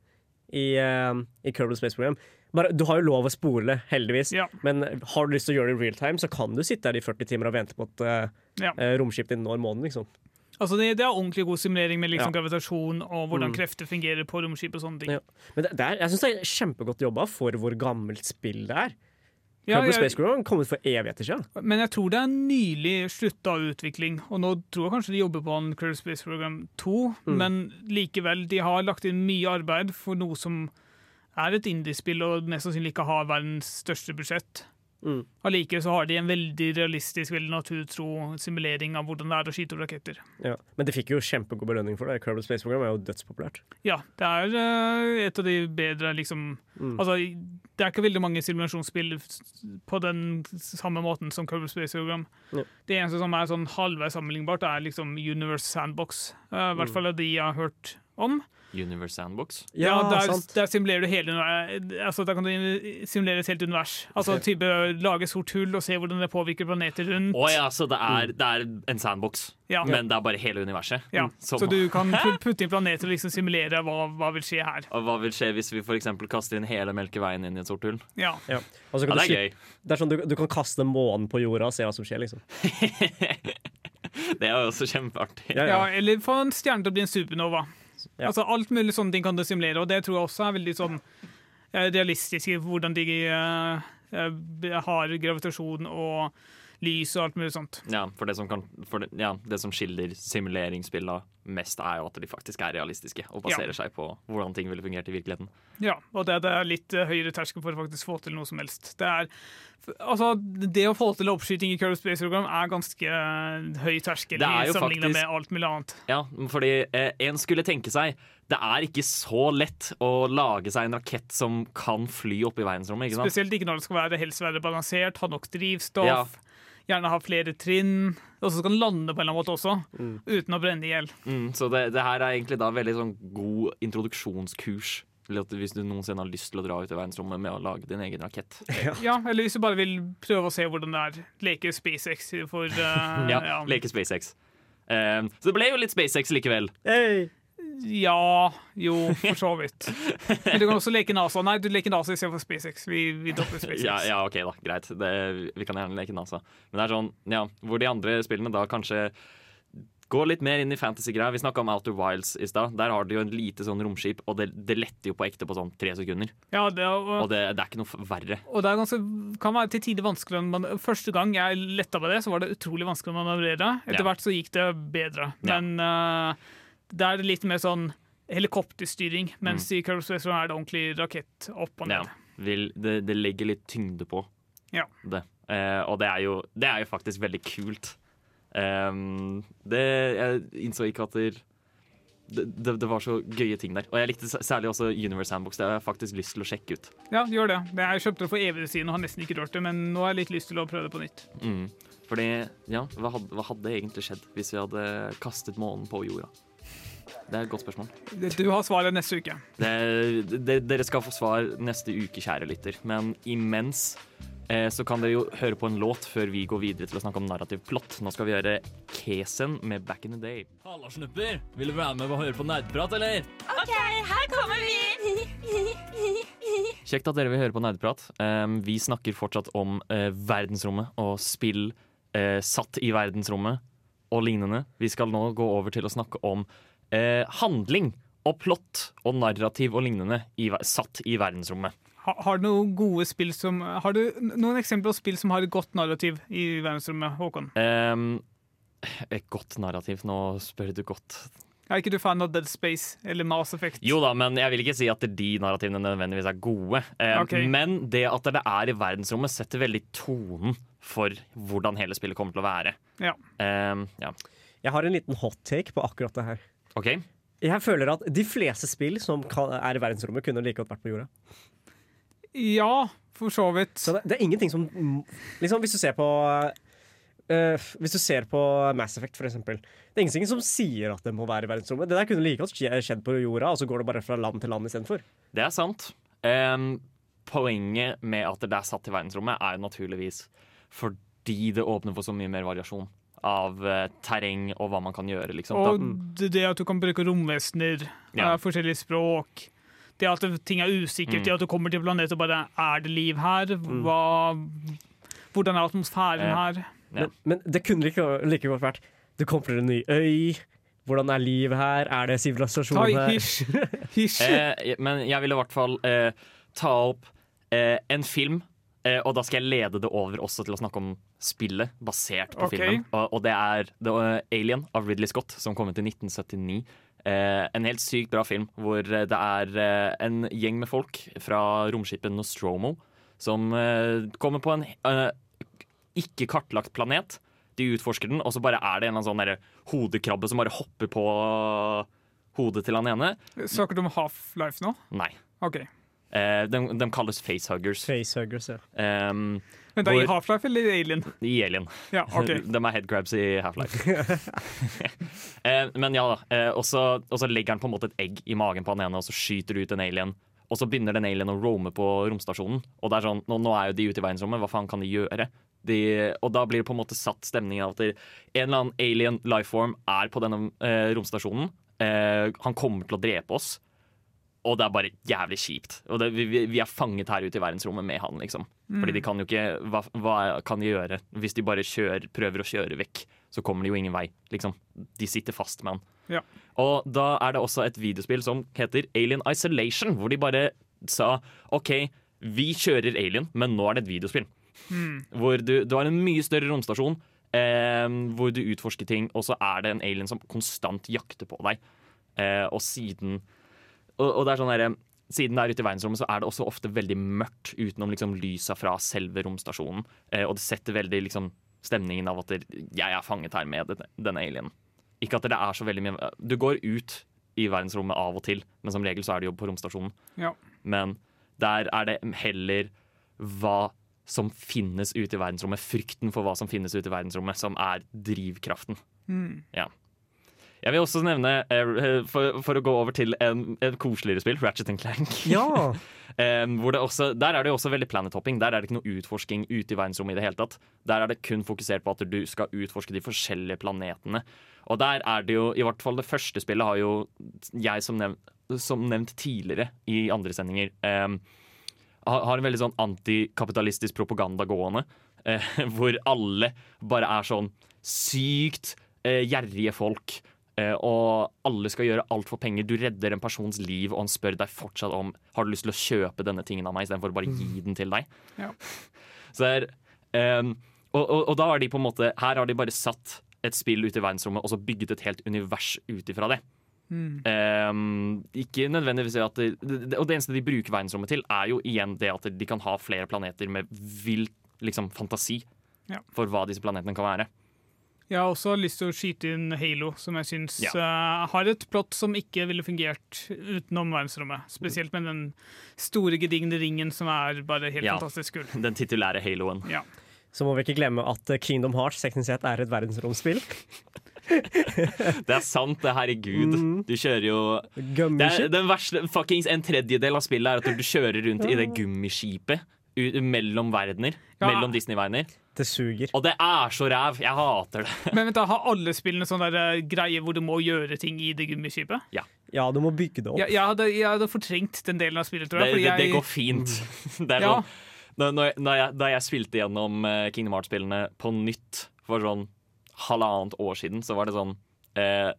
i, uh, i Kerbal Space Program. Bare, du har jo lov å spole, heldigvis, Ja. men har du lyst til å gjøre det i real time, så kan du sitte her i 40 timer og vente på at uh, Ja. uh, romskipet ditt når månen, liksom. Altså det, det er ordentlig god simulering med liksom Ja. gravitasjon og hvordan Mm. krefter fungerer på romskip og sånne ting. Ja. Men det, det er, jeg syns det er kjempegodt jobba for hvor gammelt spill det er. Ja, Kerbal Space Program har kommet for evigheter siden. Men jeg tror det er nylig slutta utvikling, og nå tror jeg kanskje de jobber på en Kerbal Space Program 2, Mm. men likevel, de har lagt inn mye arbeid for noe som er et indiespill og mest sannsynlig ikke har verdens største budsjett. Mm. Allikevel så har de en veldig realistisk, veldig naturtro simulering av hvordan det er å skyte opp raketter. Ja. Men de fikk jo kjempegod belønning for det. Kerbal Space Program er jo dødspopulært. Ja, det er eh, et av de bedre, liksom Mm. Altså, det er ikke veldig mange simulasjonsspill på den samme måten som Kerbal Space Program. Ja. Det eneste som er sånn halvveis sammenlignbart, er liksom Universe Sandbox. Eh, I hvert fall av de jeg har hørt om. Universe Sandbox. Ja, der, der simulerer du hele univer- altså, Der kan du simulere et helt univers. Altså type lage sort hull og se hvordan det påvirker planeter rundt. Oh, ja, så det er, det er en sandbox, Ja. men det er bare hele universet. Ja, Som- Så du kan putte inn planeter og liksom simulere hva, hva vil skje her. Og hva vil skje hvis vi eksempel kaster inn hele Melkeveien inn i et sort hull? Ja. Ja. Og så Ja, det er gøy. det er sånn du, du kan kaste månen på jorda og se hva som skjer, liksom. (laughs) Det er jo også kjempeartig. Ja, Ja, ja. eller få en stjerne til å bli en supernova. Ja. Altså Alt mulig sånne ting kan det simulere, og det tror jeg også er veldig sånn eh, realistisk i hvordan de eh, har gravitasjon og lys og alt mulig sånt. Ja, for det som, kan, for det, ja, det som skiller simuleringsspillene mest, er jo at de faktisk er realistiske og baserer seg på hvordan ting ville fungert i virkeligheten. Ja, og det, det er litt eh, høyere terskel for å faktisk få til noe som helst. Det er Altså, det å få til oppskyting i Curve Space Program er ganske eh, høy terskel er sammenlignet med alt mulig annet. Ja, fordi eh, en skulle tenke seg det er ikke så lett å lage seg en rakett som kan fly opp i verdensrommet. Spesielt ikke når det skal være helst være balansert, ha nok drivstoff, Ja. Gjerne ha flere trinn, og så skal den lande på en eller annen måte også, uten å brenne i hjel. Mm, så det, det her er egentlig da veldig sånn god introduksjonskurs. At hvis du noensinne har lyst til å dra ut i verdensrommet med å lage din egen rakett. (laughs) Ja, eller hvis du bare vil prøve å se hvordan det er. Leke SpaceX for uh, (laughs) Ja, ja. Leke SpaceX. Um, så det ble jo litt SpaceX likevel. Hey! Ja, jo, for så vidt. Men du kan også leke NASA. Nei, du leker NASA istedenfor SpaceX. Vi, vi dropper (laughs) SpaceX. Ja, ja, ok da, greit. Det, vi kan gjerne leke NASA. Men det er sånn, ja, hvor de andre spillene da kanskje går litt mer inn i fantasy-greia. Vi snakka om Outer Wilds i stad. Der har de jo en lite sånn romskip, og det, det letter jo på ekte på sånn tre sekunder. Ja, det, Og og, det, det er ikke noe verre. og det er ganske, kan være til tider vanskelig. Man, første gang jeg letta på det, så var det utrolig vanskelig å manøvrere. Etter Ja. hvert så gikk det bedre. Ja. Men eh, det er litt mer sånn helikopterstyring, mens i Curve Space Program er det ordentlig rakett opp og ned. Ja, vil, det, det legger litt tyngde på Ja. det. Eh, og det er, jo, det er jo faktisk veldig kult. Um, det, jeg innså ikke at det, det, det, var så gøye ting der. Og jeg likte særlig også Universe Sandbox. Det har jeg faktisk lyst til å sjekke ut. Ja, gjør det. det jeg kjøpte det for evig siden og har nesten ikke rørt det, men nå har jeg litt lyst til å prøve det på nytt. Mm. Fordi, ja, hva hadde, hva hadde egentlig skjedd hvis vi hadde kastet månen på jorda? Det er et godt spørsmål. Du har svaret neste uke. Det, det, dere skal få svar neste uke, kjære lytter. Men imens eh, så kan dere jo høre på en låt før vi går videre til å snakke om narrativ plott. Nå skal vi gjøre Kesen med Back in the Day. Halla, snupper! Vil du være med og høre på nerdprat, eller? OK, her kommer vi! Kjekt at dere vil høre på Nerdprat. Um, vi snakker fortsatt om uh, verdensrommet og spill uh, satt i verdensrommet og lignende. Vi skal nå gå over til å snakke om eh, handling og plott og narrativ og lignende i, satt i verdensrommet. Ha, har du noen gode spill som Har du noen eksempler på spill som har et godt narrativ i verdensrommet, Håkon? Um, et godt narrativ. Nå spør du godt. Er ikke du fan av Dead Space eller Mass Effect? Jo da, men jeg vil ikke si at de narrativene nødvendigvis er gode. Eh, okay. Men det at det er i verdensrommet, setter veldig tonen for hvordan hele spillet kommer til å være. Ja. Eh, ja. Jeg har en liten hot take på akkurat det her. OK? Jeg føler at de fleste spill som kan, er i verdensrommet, kunne like godt vært på jorda. Ja, for så vidt. Så det, det er ingenting som Liksom, hvis du ser på uh, Hvis du ser på Mass Effect, for eksempel. Det er ingenting som sier at det må være i verdensrommet. Det der kunne like godt skjedd på jorda, og så går det bare fra land til land istedenfor. Det er sant. Um, poenget med at det er satt i verdensrommet, er jo naturligvis fordi det åpner for så mye mer variasjon av eh, terreng og hva man kan gjøre. Liksom. Og Da, det det at du kan bruke romvesener, Ja. eh, forskjellige språk Det at ting er usikkert, Mm. det at du kommer til planet og bare Er det liv her? Hva, hvordan er atmosfæren Ja. her? Ja. Men, men det kunne like, like godt vært Du kommer til en ny øy. Hvordan er livet her? Er det sivilisasjon her? hysj! (laughs) eh, men jeg vil i hvert fall eh, ta opp eh, en film eh, og da skal jeg lede det over også til å snakke om spillet basert på okay. filmen. Og, og det er The Alien av Ridley Scott, som kom ut i 1979. Eh, en helt sykt bra film hvor eh, det er eh, en gjeng med folk fra romskipet Nostromo som eh, kommer på en eh, ikke kartlagt planet. De utforsker den, og så bare er det en eller annen sånn hodekrabbe som bare hopper på hodet til han ene. Snakker du om Half-Life nå? Nei. OK. Eh, de, de kalles facehuggers. Facehuggers, ja. Um, Vent, da, I Hvor- Half-Life eller i Alien? I Alien. Ja, OK. (laughs) De er headcrabs i Half-Life. (laughs) eh, men ja da. Eh, og så legger han på en måte et egg i magen på han ene, og så skyter du ut en alien. Og så begynner den alien å roame på romstasjonen. Og det er sånn, nå, nå er jo de ute i verdensrommet, hva faen kan de gjøre? De, og da blir det på en måte satt stemning av at en eller annen alien lifeform er på denne eh, romstasjonen. Eh, han kommer til å drepe oss. Og det er bare jævlig kjipt. Og det, vi, vi- er fanget her ute i verdensrommet med han, liksom. Fordi de kan jo ikke Hva, hva kan de gjøre? Hvis de bare kjører, prøver å kjøre vekk, så kommer de jo ingen vei, liksom. De sitter fast med han. Ja. Og da er det også et videospill som heter Alien Isolation, hvor de bare sa OK, vi kjører Alien, men nå er det et videospill. Hvor du, du har en mye større romstasjon, eh, hvor du utforsker ting, og så er det en alien som konstant jakter på deg. Eh, og siden og, og det er sånn der, Siden det er ute i verdensrommet, så er det også ofte veldig mørkt utenom liksom, lysa fra selve romstasjonen. Eh, og det setter veldig liksom, stemningen av at det, jeg er fanget her med denne, alienen. Ikke at det er så veldig mye Du går ut i verdensrommet av og til, men som regel så er det jo på romstasjonen. Ja. Men der er det heller hva som finnes ute i verdensrommet, frykten for hva som finnes ute i verdensrommet, som er drivkraften. Ja. Jeg vil også nevne, eh, for, for å gå over til en, en koseligere spill, Ratchet Clank. Ja! (laughs) Eh, også, der er det jo også veldig planethopping. Der er det ikke noe utforsking ute i verdensrommet i det hele tatt. Der er det kun fokusert på at du skal utforske de forskjellige planetene. Og der er det jo, i hvert fall det første spillet har jo jeg som nevnt, som nevnt tidligere i andre sendinger, um, har har en veldig sånn antikapitalistisk propaganda gående. Uh, (laughs) hvor alle bare er sånn sykt uh, gjerrige folk. Eh, og alle skal gjøre alt for penger. Du redder en persons liv, og han spør deg fortsatt om Har du lyst til å kjøpe denne tingen av meg, istedenfor å bare gi den til deg. Ja. (laughs) Så er, um, og, og, og da har de på en måte Her har de bare satt et spill ut i verdensrommet og så bygget et helt univers ut ifra det. Ehm, ikke nødvendigvis at det, det, Og det eneste de bruker verdensrommet til, er jo igjen det at de kan ha flere planeter med vill liksom, fantasi Ja. for hva disse planetene kan være. Jeg har også lyst til å skyte inn Halo, som jeg syns Ja. uh, har et plott som ikke ville fungert utenom verdensrommet. Spesielt med den store, gedigne ringen som er bare helt Ja. fantastisk kul. (laughs) Den titulære haloen. Ja. Så må vi ikke glemme at eh, Kingdom Hearts teknisk sett er et verdensromspill. (laughs) Det er sant, det. Herregud. Du kjører jo det er, Den verste fuckings En tredjedel av spillet er at du kjører rundt i det gummiskipet u- mellom verdener. Ja. Mellom Disney-verdener. Det suger. Og det er så ræv! Jeg hater det. (laughs) Men vent da, har alle spillene sånn der eh, greie hvor du må gjøre ting i det gummiskipet? Ja, ja, du må bygge det opp. Ja, jeg, hadde, jeg hadde fortrengt den delen av spillet, tror Det, jeg. fordi det, det jeg- går fint. (laughs) Det er Ja. sånn, da, når jeg- når jeg, da jeg spilte gjennom eh, Kingdom Hearts-spillene på nytt for sånn halvannet år siden, så var det sånn eh,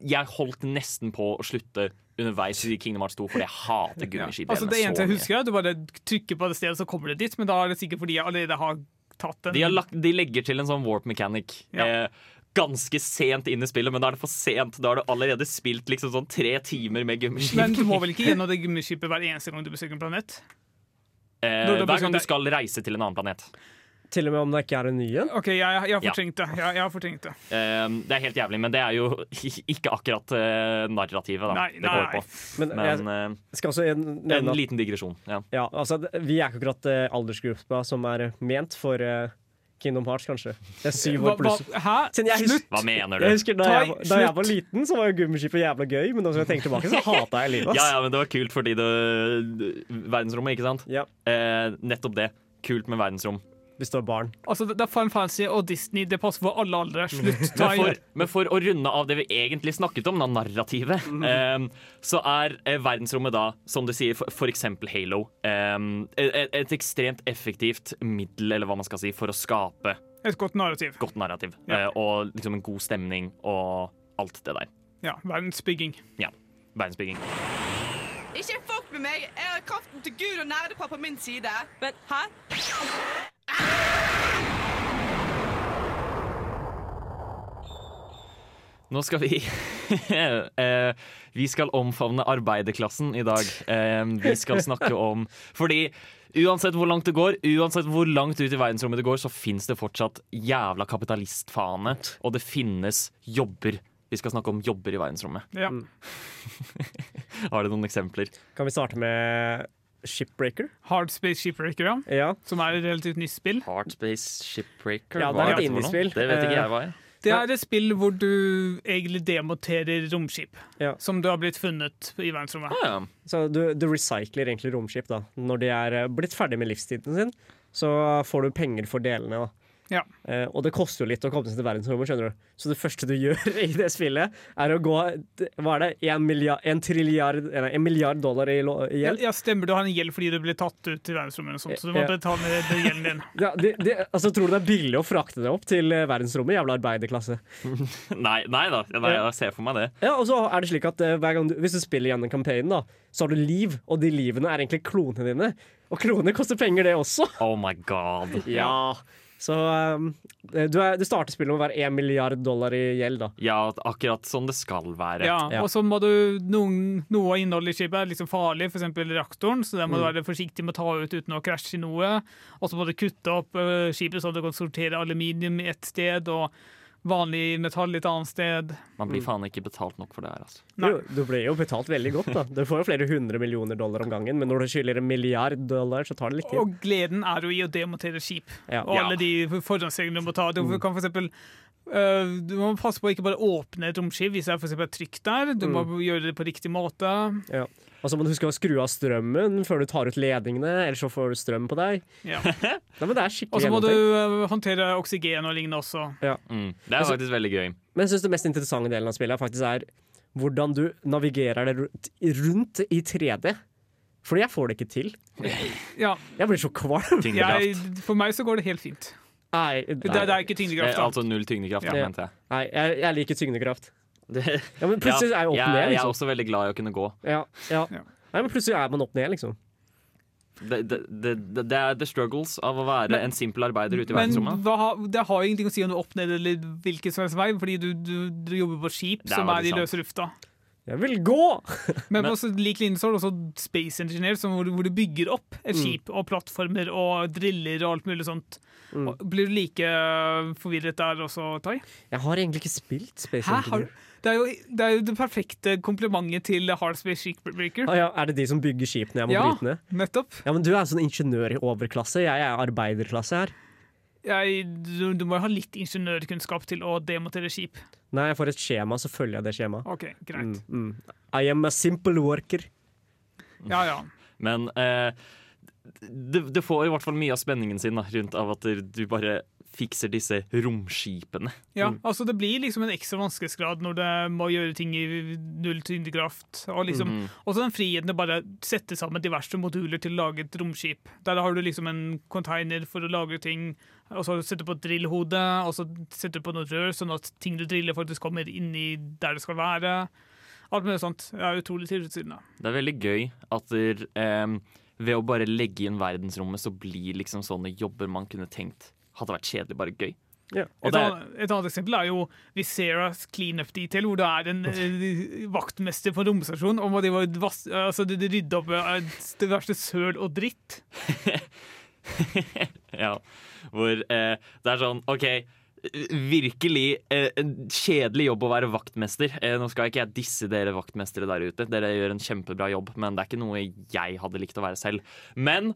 Jeg holdt nesten på å slutte underveis i Kingdom Hearts 2 fordi jeg hater Ja. gummiskipet. Altså, det eneste jeg husker, er at du bare trykker på det stedet, så kommer det dit. Men da er det sikkert fordi jeg allerede har tatt en De, lagt, de legger til en sånn warp mechanic Ja. eh, ganske sent inn i spillet, men da er det for sent. Da har du allerede spilt liksom sånn tre timer med gummiskip. Men du må vel ikke (laughs) gjennom det gummiskipet hver eneste gang du besøker en planet? eh, hver gang du skal reise til en annen planet. Til og med om det ikke er en ny en. OK, jeg, jeg har fortrengt det. Jeg, jeg har fortrengt det. Um, det er helt jævlig, men det er jo (laughs) ikke akkurat uh, narrativet da, Nei, det går nei. på. Men, Men jeg eh, skal også nevne en at liten digresjon. Ja. ja, altså, vi er ikke akkurat uh, aldersgruppa som er ment for uh, Kingdom Hearts, kanskje. Det er syv år pluss. hva, hæ? Slutt! Hva mener Jeg du? husker da jeg, var- da jeg var liten, så var jo gummiskipet jævla gøy, men nå som jeg tenker tilbake, så (laughs) hata jeg livet. Ja, ja, men det var kult fordi det Verdensrommet, ikke sant? Ja, Eh, nettopp det. Kult med verdensrom. Hvis det er barn. Altså, det er Final Fantasy og Disney. Det passer for alle aldre. Slutt. (laughs) Ta Men i for, men for å runde av det vi egentlig snakket om, da, narrativet, eh, så er eh, verdensrommet da, som du sier, for, for eksempel Halo, eh, et, et ekstremt effektivt middel, eller hva man skal si, for å skape et godt narrativ. godt narrativ. Ja. Eh, og liksom en god stemning og alt det der. Ja, verdensbygging. Ja. Verdensbygging. Ikke fuck med meg. Jeg har kraften til Gud og nerdepappa på min side. Men hæ? Nå skal vi (laughs) eh, Vi skal omfavne arbeiderklassen i dag. Eh, vi skal snakke om Fordi uansett hvor langt det går, uansett hvor langt ut i verdensrommet det går, så fins det fortsatt jævla kapitalistfane, og det finnes jobber. Vi skal snakke om jobber i verdensrommet. Ja. (laughs) Har du noen eksempler? Kan vi starte med Shipbreaker? Hard Space Shipbreaker, ja. Ja. Som er et relativt nytt spill. Heartspace Shipbreaker? Ja, det er et indiespill. Det vet ikke Eh, jeg hva er. Det er et spill hvor du egentlig demonterer romskip Ja. som du har blitt funnet i verdensrommet. Ah, ja. Så du, du recycler egentlig romskip da Når de er eh, blitt ferdig med livstiden sin Så får du penger for delene da. Ja. Eh, Og det koster jo litt å komme seg til verdensrommet skjønner du Så det første du (laughs) gjør i det spillet Er å gå, hva er det, en milliard, en trilliard nei, En milliard dollar i, lo- i Ja, gjeld ja, stemmer. Du har en gjeld fordi du ble tatt ut til verdensrommet, og sånt, så du må Ja. betale ned den gjelden din. (laughs) ja, de, de, altså, Tror du det er billig å frakte det opp til eh, verdensrommet? Jævla arbeiderklasse (laughs) Nei, nei da. Nei, jeg ser for meg det. Ja, og så er det slik at eh, hver gang du, Hvis du spiller gjennom campaignen, da så har du liv, og de livene er egentlig klonene dine. Og kloner koster penger, det også. Oh my god. Ja. Så um, du, er, du starter spillet med å være 1 milliard dollar i gjeld, da. Ja, akkurat sånn det skal være. Ja, Ja. Og så må du noen, Noe av innholdet i skipet er liksom farlig, f.eks. reaktoren, så der må du være forsiktig med å ta ut uten å krasje i noe. Og så må du kutte opp skipet skipet at du kan sortere aluminium i ett sted, og vanlig metall et annet sted. Man blir faen ikke betalt nok for det her, altså. Jo, du blir jo betalt veldig godt, da. Du får jo flere hundre millioner dollar om gangen, men når du skylder en milliard dollar, så tar det litt tid. Og gleden er jo i å demontere skip, Ja. og alle de forhåndsreglene du må ta. Du kan for eksempel øh, du må passe på å ikke bare åpne et romskip hvis det er for eksempel trygt der. Du må gjøre det på riktig måte. Ja. Og så må du huske å skru av strømmen før du tar ut ledningene, ellers så får du strøm på deg. Ja. (laughs) Nei, men det er Og så må du øh, håndtere oksygen og lignende også. Mm. Det er faktisk veldig gøy. Men jeg syns det mest interessante delen av spillet faktisk er hvordan du navigerer det rundt i 3D. Fordi jeg får det ikke til. Ja, Jeg blir så kvalm. jeg, for meg så går det helt fint. Nei, Det, nei, det er ikke tyngdekraft. da. altså null tyngdekraft, Ja. mente jeg. nei jeg, jeg liker tyngdekraft. (laughs) Det, Ja, men plutselig er jeg opp ned. Liksom. jeg er liksom. også veldig glad i å kunne gå. Ja, ja. Ja. Nei, men plutselig er man opp ned, liksom. Det, det, det, det er the struggles av å være Men- en simpel arbeider ute i verdensrommet. Men har- det har jo ingenting å si om du opp ned eller hvilken som helst vei, fordi du, du, du jobber på skip er som er i løse lufta. Jeg vil gå! (laughs) Men, Men- også lik linje så er det også Space Engineer, hvor, du- hvor du bygger opp et Mm. skip og plattformer og driller og alt mulig sånt. Mm. Blir du like øh, forvirret der også, Tai? Jeg har egentlig ikke spilt Space Hæ? Engineer. det, er jo, det er jo det perfekte komplimentet til Hard Space Shipbreaker. Ah, ja, er det de som bygger skipene jeg må Ja. bryte ned? Nettopp. Ja, men Du er sånn ingeniør i overklasse, jeg er arbeiderklasse her. Jeg, du, du må jo ha litt ingeniørkunnskap til å demontere skip. Nei, jeg får et skjema, så følger jeg det skjemaet. OK, greit. Mm, mm. I am a simple worker. Ja, ja. Men eh, det, det får i hvert fall mye av spenningen sin da, rundt av at du bare fikser disse romskipene. Ja, altså Det blir liksom en ekstra vanskelighetsgrad når det må gjøre ting i null tyngdekraft. Og liksom, Mhm. også den friheten å bare sette sammen diverse moduler til å lage et romskip. Der har du liksom en container for å lagre ting, og så setter du på et drillhode, og så setter du på noe rør, sånn at ting du driller faktisk kommer inn i der det skal være. Alt mulig sånt. Det er utrolig tilfredsstillende. Det er veldig gøy at der, eh, ved å bare legge inn verdensrommet, så blir liksom sånne jobber man kunne tenkt hadde vært kjedelig, bare gøy. Ja. Og Et, det annet, et annet eksempel er jo Viseras cleanup detail, hvor det er en eh, vaktmester på romstasjonen. Og de, var vass, altså, de, de rydda opp eh, det verste søl og dritt. (laughs) ja, hvor eh, det er sånn OK, virkelig eh, en kjedelig jobb å være vaktmester. Eh, nå skal ikke jeg disse dere vaktmestere der ute, dere gjør en kjempebra jobb, men det er ikke noe jeg hadde likt å være selv. Men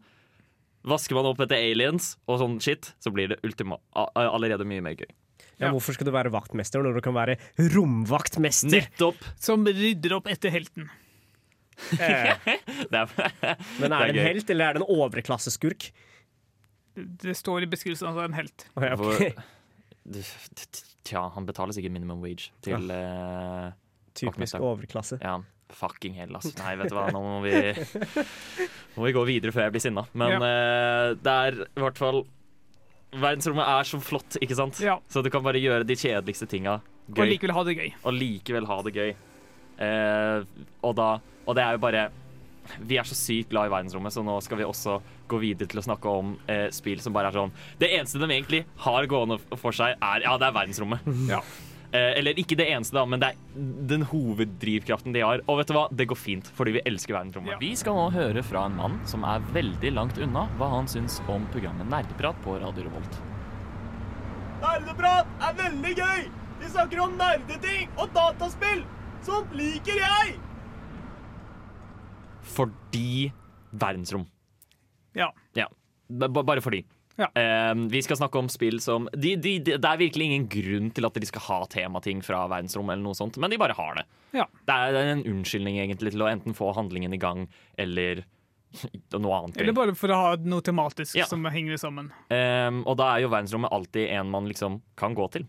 vasker man opp etter aliens og sånn shit, så blir det ultima allerede mye mer gøy. Ja, Ja. hvorfor skal du være vaktmester når du kan være romvaktmester? Nettopp! Som rydder opp etter helten. Eh, (laughs) Det er, men er det en gøy. helt, eller er det en overklasseskurk? Det, står i beskrivelsen at det er en helt. Okay. Hvor- Tja, han betaler sikkert minimum wage til ja. Typisk vaktmester. overklasse. Ja, fucking hell, ass. Nei, vet du hva, (laughs) nå må vi, må vi gå videre før jeg blir sinna. Men eh, det er i hvert fall Verdensrommet er så flott, ikke sant? Ja. Så du kan bare gjøre de kjedeligste tinga Og likevel ha det gøy. og likevel ha det gøy. Uh, og, da, og det er jo bare vi er så sykt glad i verdensrommet, så nå skal vi også gå videre til å snakke om eh, spill som bare er sånn Det eneste de egentlig har gående for seg, er Ja, det er verdensrommet. (laughs) Ja. Eh, eller ikke det eneste, da, men det er den hoveddrivkraften de har. Og vet du hva, det går fint, fordi vi elsker verdensrommet. Ja. Vi skal nå høre fra en mann som er veldig langt unna hva han syns om programmet Nerdeprat på Radio Revolt. Nerdeprat er veldig gøy! Vi snakker om nerdeting og dataspill! Sånt liker jeg! Fordi verdensrom. Ja. Ja, bare fordi. Ja. Uh, vi skal snakke om spill som de, de, de, Det er virkelig ingen grunn til at de skal ha temating fra verdensrom, eller noe sånt, men de bare har det. Ja. Det er en unnskyldning egentlig til å enten få handlingen i gang, eller (laughs) noe annet. Eller bare for å ha noe tematisk Ja. som henger sammen. Uh, og da er jo verdensrommet alltid en man liksom kan gå til.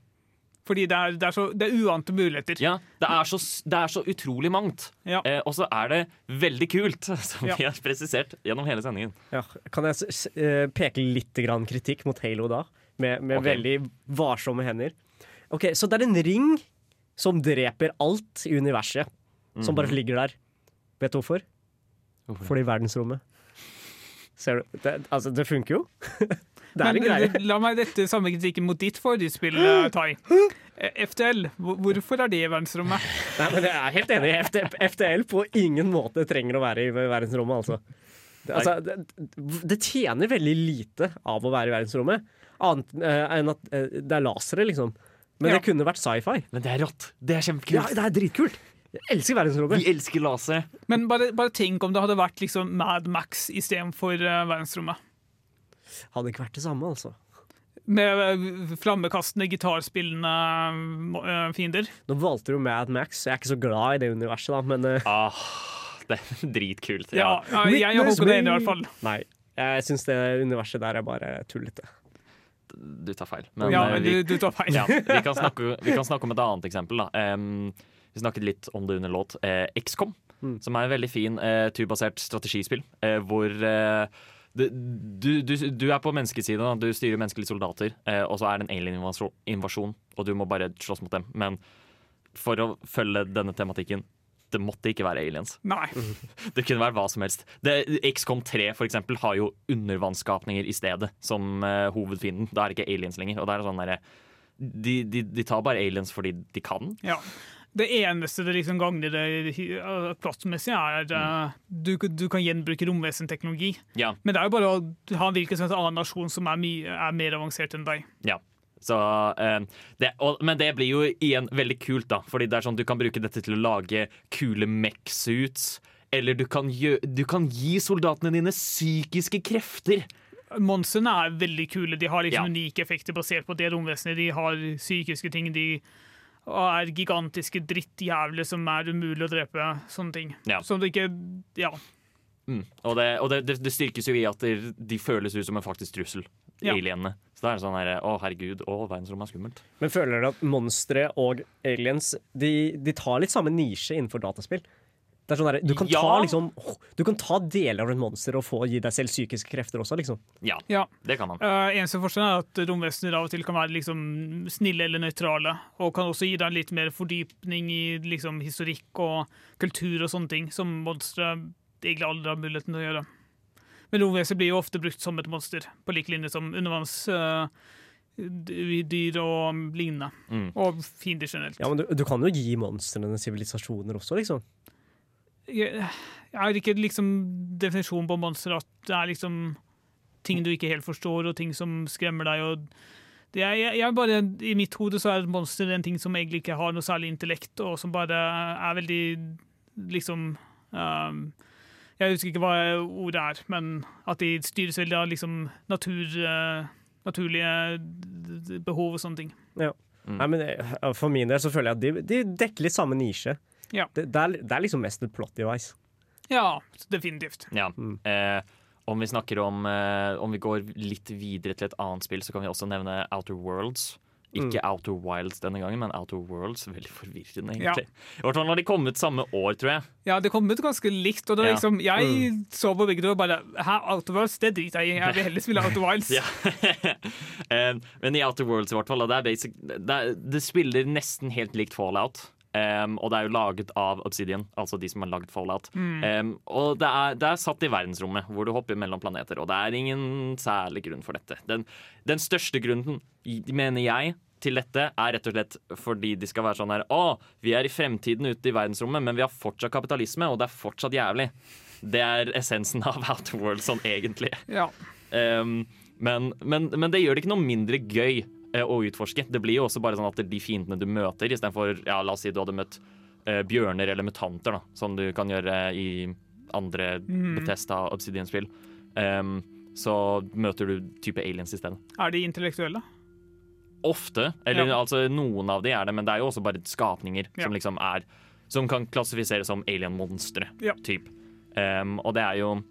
Fordi det er, det er, så, det er uante muligheter. Ja, det er så, det er så utrolig mangt. Ja. Eh, og så er det veldig kult, (laughs) som Ja. vi har presisert gjennom hele sendingen. Ja, kan jeg s s eh, peke litt grann kritikk mot Halo da? Med, med okay. veldig varsomme hender. Ok, Så det er en ring som dreper alt i universet, som bare ligger der. Vet du hvorfor? Hvorfor? Fordi verdensrommet. Ser du? Det, altså, det funker jo. (laughs) det er Men en greie. la meg rette samme kritikken mot ditt forrige spill, eh, Tai. Eh, FTL, hvorfor er det i verdensrommet? Nei, men jeg er helt enig. FT, FTL på ingen måte trenger å være i verdensrommet, altså. Det, altså, det, det tjener veldig lite av å være i verdensrommet, annet eh, enn at det er lasere, liksom. Men Ja. det kunne vært sci-fi. Men det er rått. Det er kjempekult. Ja, det er dritkult! Jeg elsker verdensrommet. Vi elsker laser. Men bare, bare tenk om det hadde vært liksom Mad Max istedenfor uh, verdensrommet. Hadde ikke vært det samme, altså. Med eh, flammekastende, gitarspillende eh, fiender. Nå valgte du Mad Max, jeg er ikke så glad i det universet, da, men eh, Ah, (laughs) det er dritkult. Ja, Ja. ja, jeg håper det er i hvert fall. Nei. Jeg syns det universet der er bare tullete. Du tar feil. Men, Ja, men vi, du, du tar feil. ja, vi, kan (laughs) snakke, vi kan snakke om et annet eksempel. Da. Em, vi snakket litt om det under låt. Uh, XCOM, Mm. som er en veldig fin uh, turbasert strategispill. uh, hvor det, du, du, du er på menneskesiden, du styrer menneskelige soldater, eh, og så er det en alien-invasjon, og du må bare slåss mot dem. Men for å følge denne tematikken det måtte ikke være aliens. Nei. (laughs) Det kunne være hva som helst. Det, XCOM 3 for eksempel, har jo undervannsskapninger i stedet som eh, hovedfienden. Da er det ikke aliens lenger. Og det er sånn der, de, de, de tar bare aliens fordi de kan. Ja. Det eneste det liksom gagner det hi- uh, plottmessig, er uh, du, du kan gjenbruke romvesenteknologi. Ja, Men det er jo bare å ha en hvilken som helst annen nasjon som er, mye, er mer avansert enn deg. ja. Så, eh, det, og, men det blir jo igjen veldig kult, da. Fordi det er sånn du kan bruke dette til å lage kule mech-suits. Eller du kan, gjø, du kan gi soldatene dine psykiske krefter. Monstrene er veldig kule. De har liksom Ja. unike effekter basert på det romvesenet. De har psykiske ting. De er gigantiske drittjævler som er umulig å drepe. Sånne ting. Ja. Som det ikke Ja. Mm. Og, det, og det, det, det styrkes jo i at de, de føles ut som en faktisk trussel. Ja. Alienene. Så det er sånn her, Å, herregud. Å, verdensrommet er skummelt. Men føler dere at monstre og aliens de, de tar litt samme nisje innenfor dataspill? Det er sånn der, du, kan ta, liksom, du kan ta deler av et monster og få gi deg selv psykiske krefter også, liksom. Ja, ja. det kan man. Uh, eneste forskjellen er at romvesener av og til kan være liksom snille eller nøytrale, og kan også gi deg litt mer fordypning i liksom historikk og kultur og sånne ting, som monstre egentlig aldri har muligheten til å gjøre. Men romvesener blir jo ofte brukt som et monster, på lik linje som undervanns... Uh, dyr og lignende. Mm. Og fiender generelt. Ja, men du, du kan jo gi monstrene sivilisasjoner også, liksom. Jeg, har ikke liksom definisjon på monster at det er liksom ting du ikke helt forstår, og ting som skremmer deg. og det er, jeg, jeg bare, I mitt hode så er et monster en ting som egentlig ikke har noe særlig intellekt, og som bare er veldig liksom um, Jeg husker ikke hva ordet er, men at de styres veldig av liksom natur, uh, naturlige behov og sånne ting. Ja. Mm. Nei, men eh, For min del så føler jeg at de, de dekker litt samme nisje. Ja. Det, det, er, det er liksom mest et plot device. Ja, definitivt. Ja. Mm. Eh, om vi snakker om eh, Om vi går litt videre til et annet spill, så kan vi også nevne Outer Worlds. Ikke Outer Wilds denne gangen, men Outer Worlds. Veldig forvirrende, egentlig. I hvert fall når de kom ut samme år, tror jeg. Ja, det kom ut ganske likt. Og det Ja. liksom, jeg så på begge to og bare Hæ, Outer Worlds? Det driter jeg i. Jeg vil heller spille Outer Wilds. (laughs) (laughs) Eh, men i Outer Worlds, i hvert fall, det, er basic, det, er, det spiller nesten helt likt Fallout. Um, og det er jo laget av Obsidian, altså de som har lagd Fallout. Um, og det er, det er satt i verdensrommet, hvor du hopper mellom planeter. Og det er ingen særlig grunn for dette. Den, den største grunnen, mener jeg, til dette er rett og slett fordi de skal være sånn her Å, vi er i fremtiden ute i verdensrommet, men vi har fortsatt kapitalisme, og det er fortsatt jævlig. Det er essensen av Outworld sånn egentlig. Ja. Um, men, men, men det gjør det ikke noe mindre gøy å utforske. Det blir jo også bare sånn at de fiendene du møter, istedenfor ja, la oss si du hadde møtt eh, bjørner eller mutanter, da, som du kan gjøre i andre Bethesda Obsidian-spill, um, så møter du type aliens i stedet. Er de intellektuelle? Ofte. Eller Ja. altså noen av de er det, men det er jo også bare skapninger Ja. som liksom er Som kan klassifiseres som alien-monstre. Ja. Typ. Um, og det er jo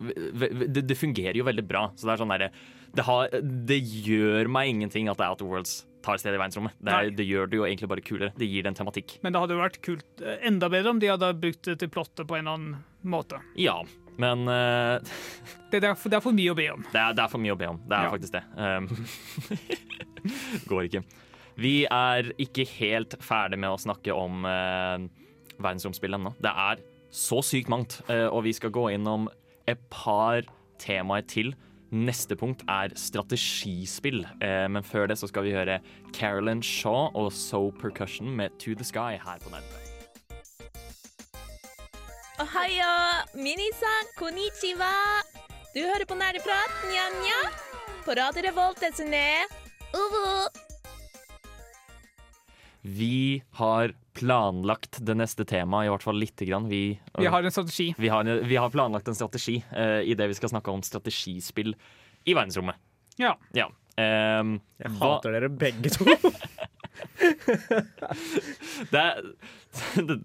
det, det fungerer jo veldig bra. Så det er sånn derre det, har- det gjør meg ingenting at Outer Worlds tar sted i verdensrommet. Det, er, det gjør det jo egentlig bare kulere. Det gir det en tematikk. Men det hadde jo vært kult eh, enda bedre om de hadde brukt det til plottet på en annen måte. Ja, men uh, Det, det, er, for, det er for mye å be om. Det er, det er for mye å be om. Det er Ja. faktisk det. Um, (laughs) går ikke. Vi er ikke helt ferdig med å snakke om uh, verdensromspill ennå. Det er så sykt mangt, uh, og vi skal gå innom et par temaer til. Neste punkt er strategispill, eh, men før det så skal vi høre Carolyn Shaw og So Percussion med To The Sky her på Nerdplay. Ohayo, minisan, konnichiwa. Du hører på Nerdeprat, nja-nja. På Radio Revolt, desune. Uh -huh. Vi har planlagt det neste temaet, i hvert fall lite grann. Vi, Vi har en strategi. Vi har, vi har planlagt en strategi uh, i det vi skal snakke om strategispill i verdensrommet. Ja. Ja. Um, Jeg hva- hater dere begge to. (laughs) det, er, det,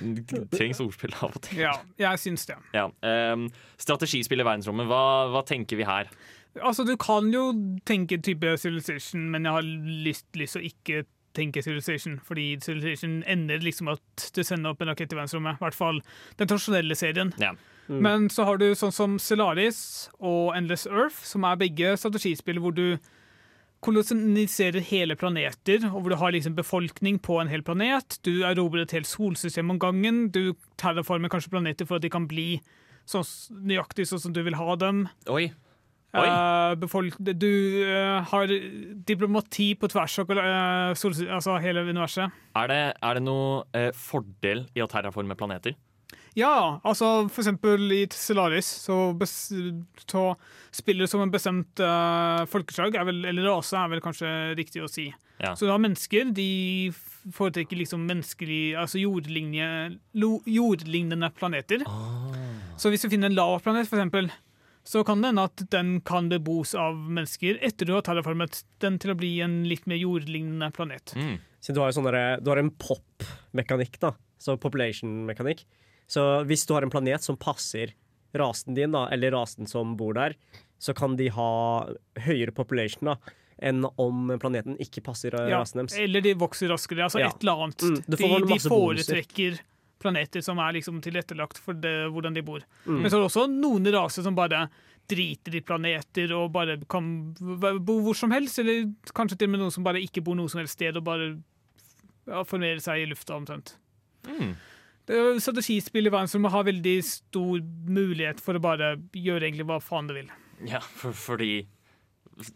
(laughs) det trengs ordspill av og til. ja, jeg syns det. Ja. um, strategispill i verdensrommet, hva, hva tenker vi her? Altså, du kan jo tenke type Civilization, men jeg har lyst, lyst til å ikke tenke Civilization, fordi Civilization ender liksom at du sender opp en rakett i verdensrommet. I hvert fall den tradisjonelle serien. Ja. Men så har du sånn som Solaris og Endless Earth, som er begge strategispill hvor du koloniserer hele planeter, og hvor du har liksom befolkning på en hel planet. Du erobrer et helt solsystem om gangen. Du terraformer kanskje planeter for at de kan bli sånn nøyaktig sånn som du vil ha dem. Oi. Befolk du uh, har diplomati på tvers av eh, altså hele universet. Er det, er det noe fordel i å terraforme planeter? Ja, altså for eksempel i Solaris så, så spiller som en bestemt uh, folkeslag, vel, eller rase er vel kanskje riktig å si. Ja. Så du har mennesker, de foretrekker liksom menneskelig, altså jordlignende, planeter. Ah. planeter. Så hvis du finner en lavaplanet, for eksempel, så kan det hende at den kan bebos av mennesker etter du har terraformet den til å bli en litt mer jordlignende planet. Mm. Så du har, jo sånn du har en pop-mekanikk, da. Så population-mekanikk. Så hvis du har en planet som passer rasen din, da, eller rasen som bor der, så kan de ha høyere population da, enn om planeten ikke passer Ja, rasen deres. eller de vokser raskere, altså Ja. et eller annet. Mm, du får de, de masse bonuser. Planeter som er liksom tilrettelagt for det, hvordan de bor. Mm. Men så er det også noen raser som bare driter i planeter og bare kan bo hvor som helst, eller kanskje til og med noen som bare ikke bor noe som helst sted og bare ja, formerer seg i lufta omtrent. Mm. Strategispill i verdensrommet har veldig stor mulighet for å bare gjøre egentlig hva faen det vil. Ja, for, fordi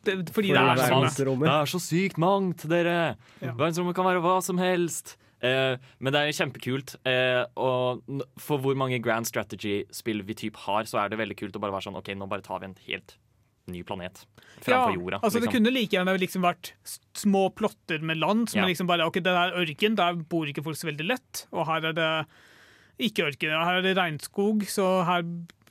Det, fordi fordi det er er så sånn. Det er så sykt mangt, dere! Ja. Verdensrommet kan være hva som helst. Eh, men det er kjempekult. Eh, og for hvor mange grand strategy-spill vi typ har, så er det veldig kult å bare være sånn OK, nå bare tar vi en helt ny planet framfor jorda. Altså Det liksom. kunne like gjerne liksom vært små plotter med land som Ja. liksom bare OK, det er ørken, der bor ikke folk så veldig lett. Og her er det ikke ørken, her er det regnskog, så her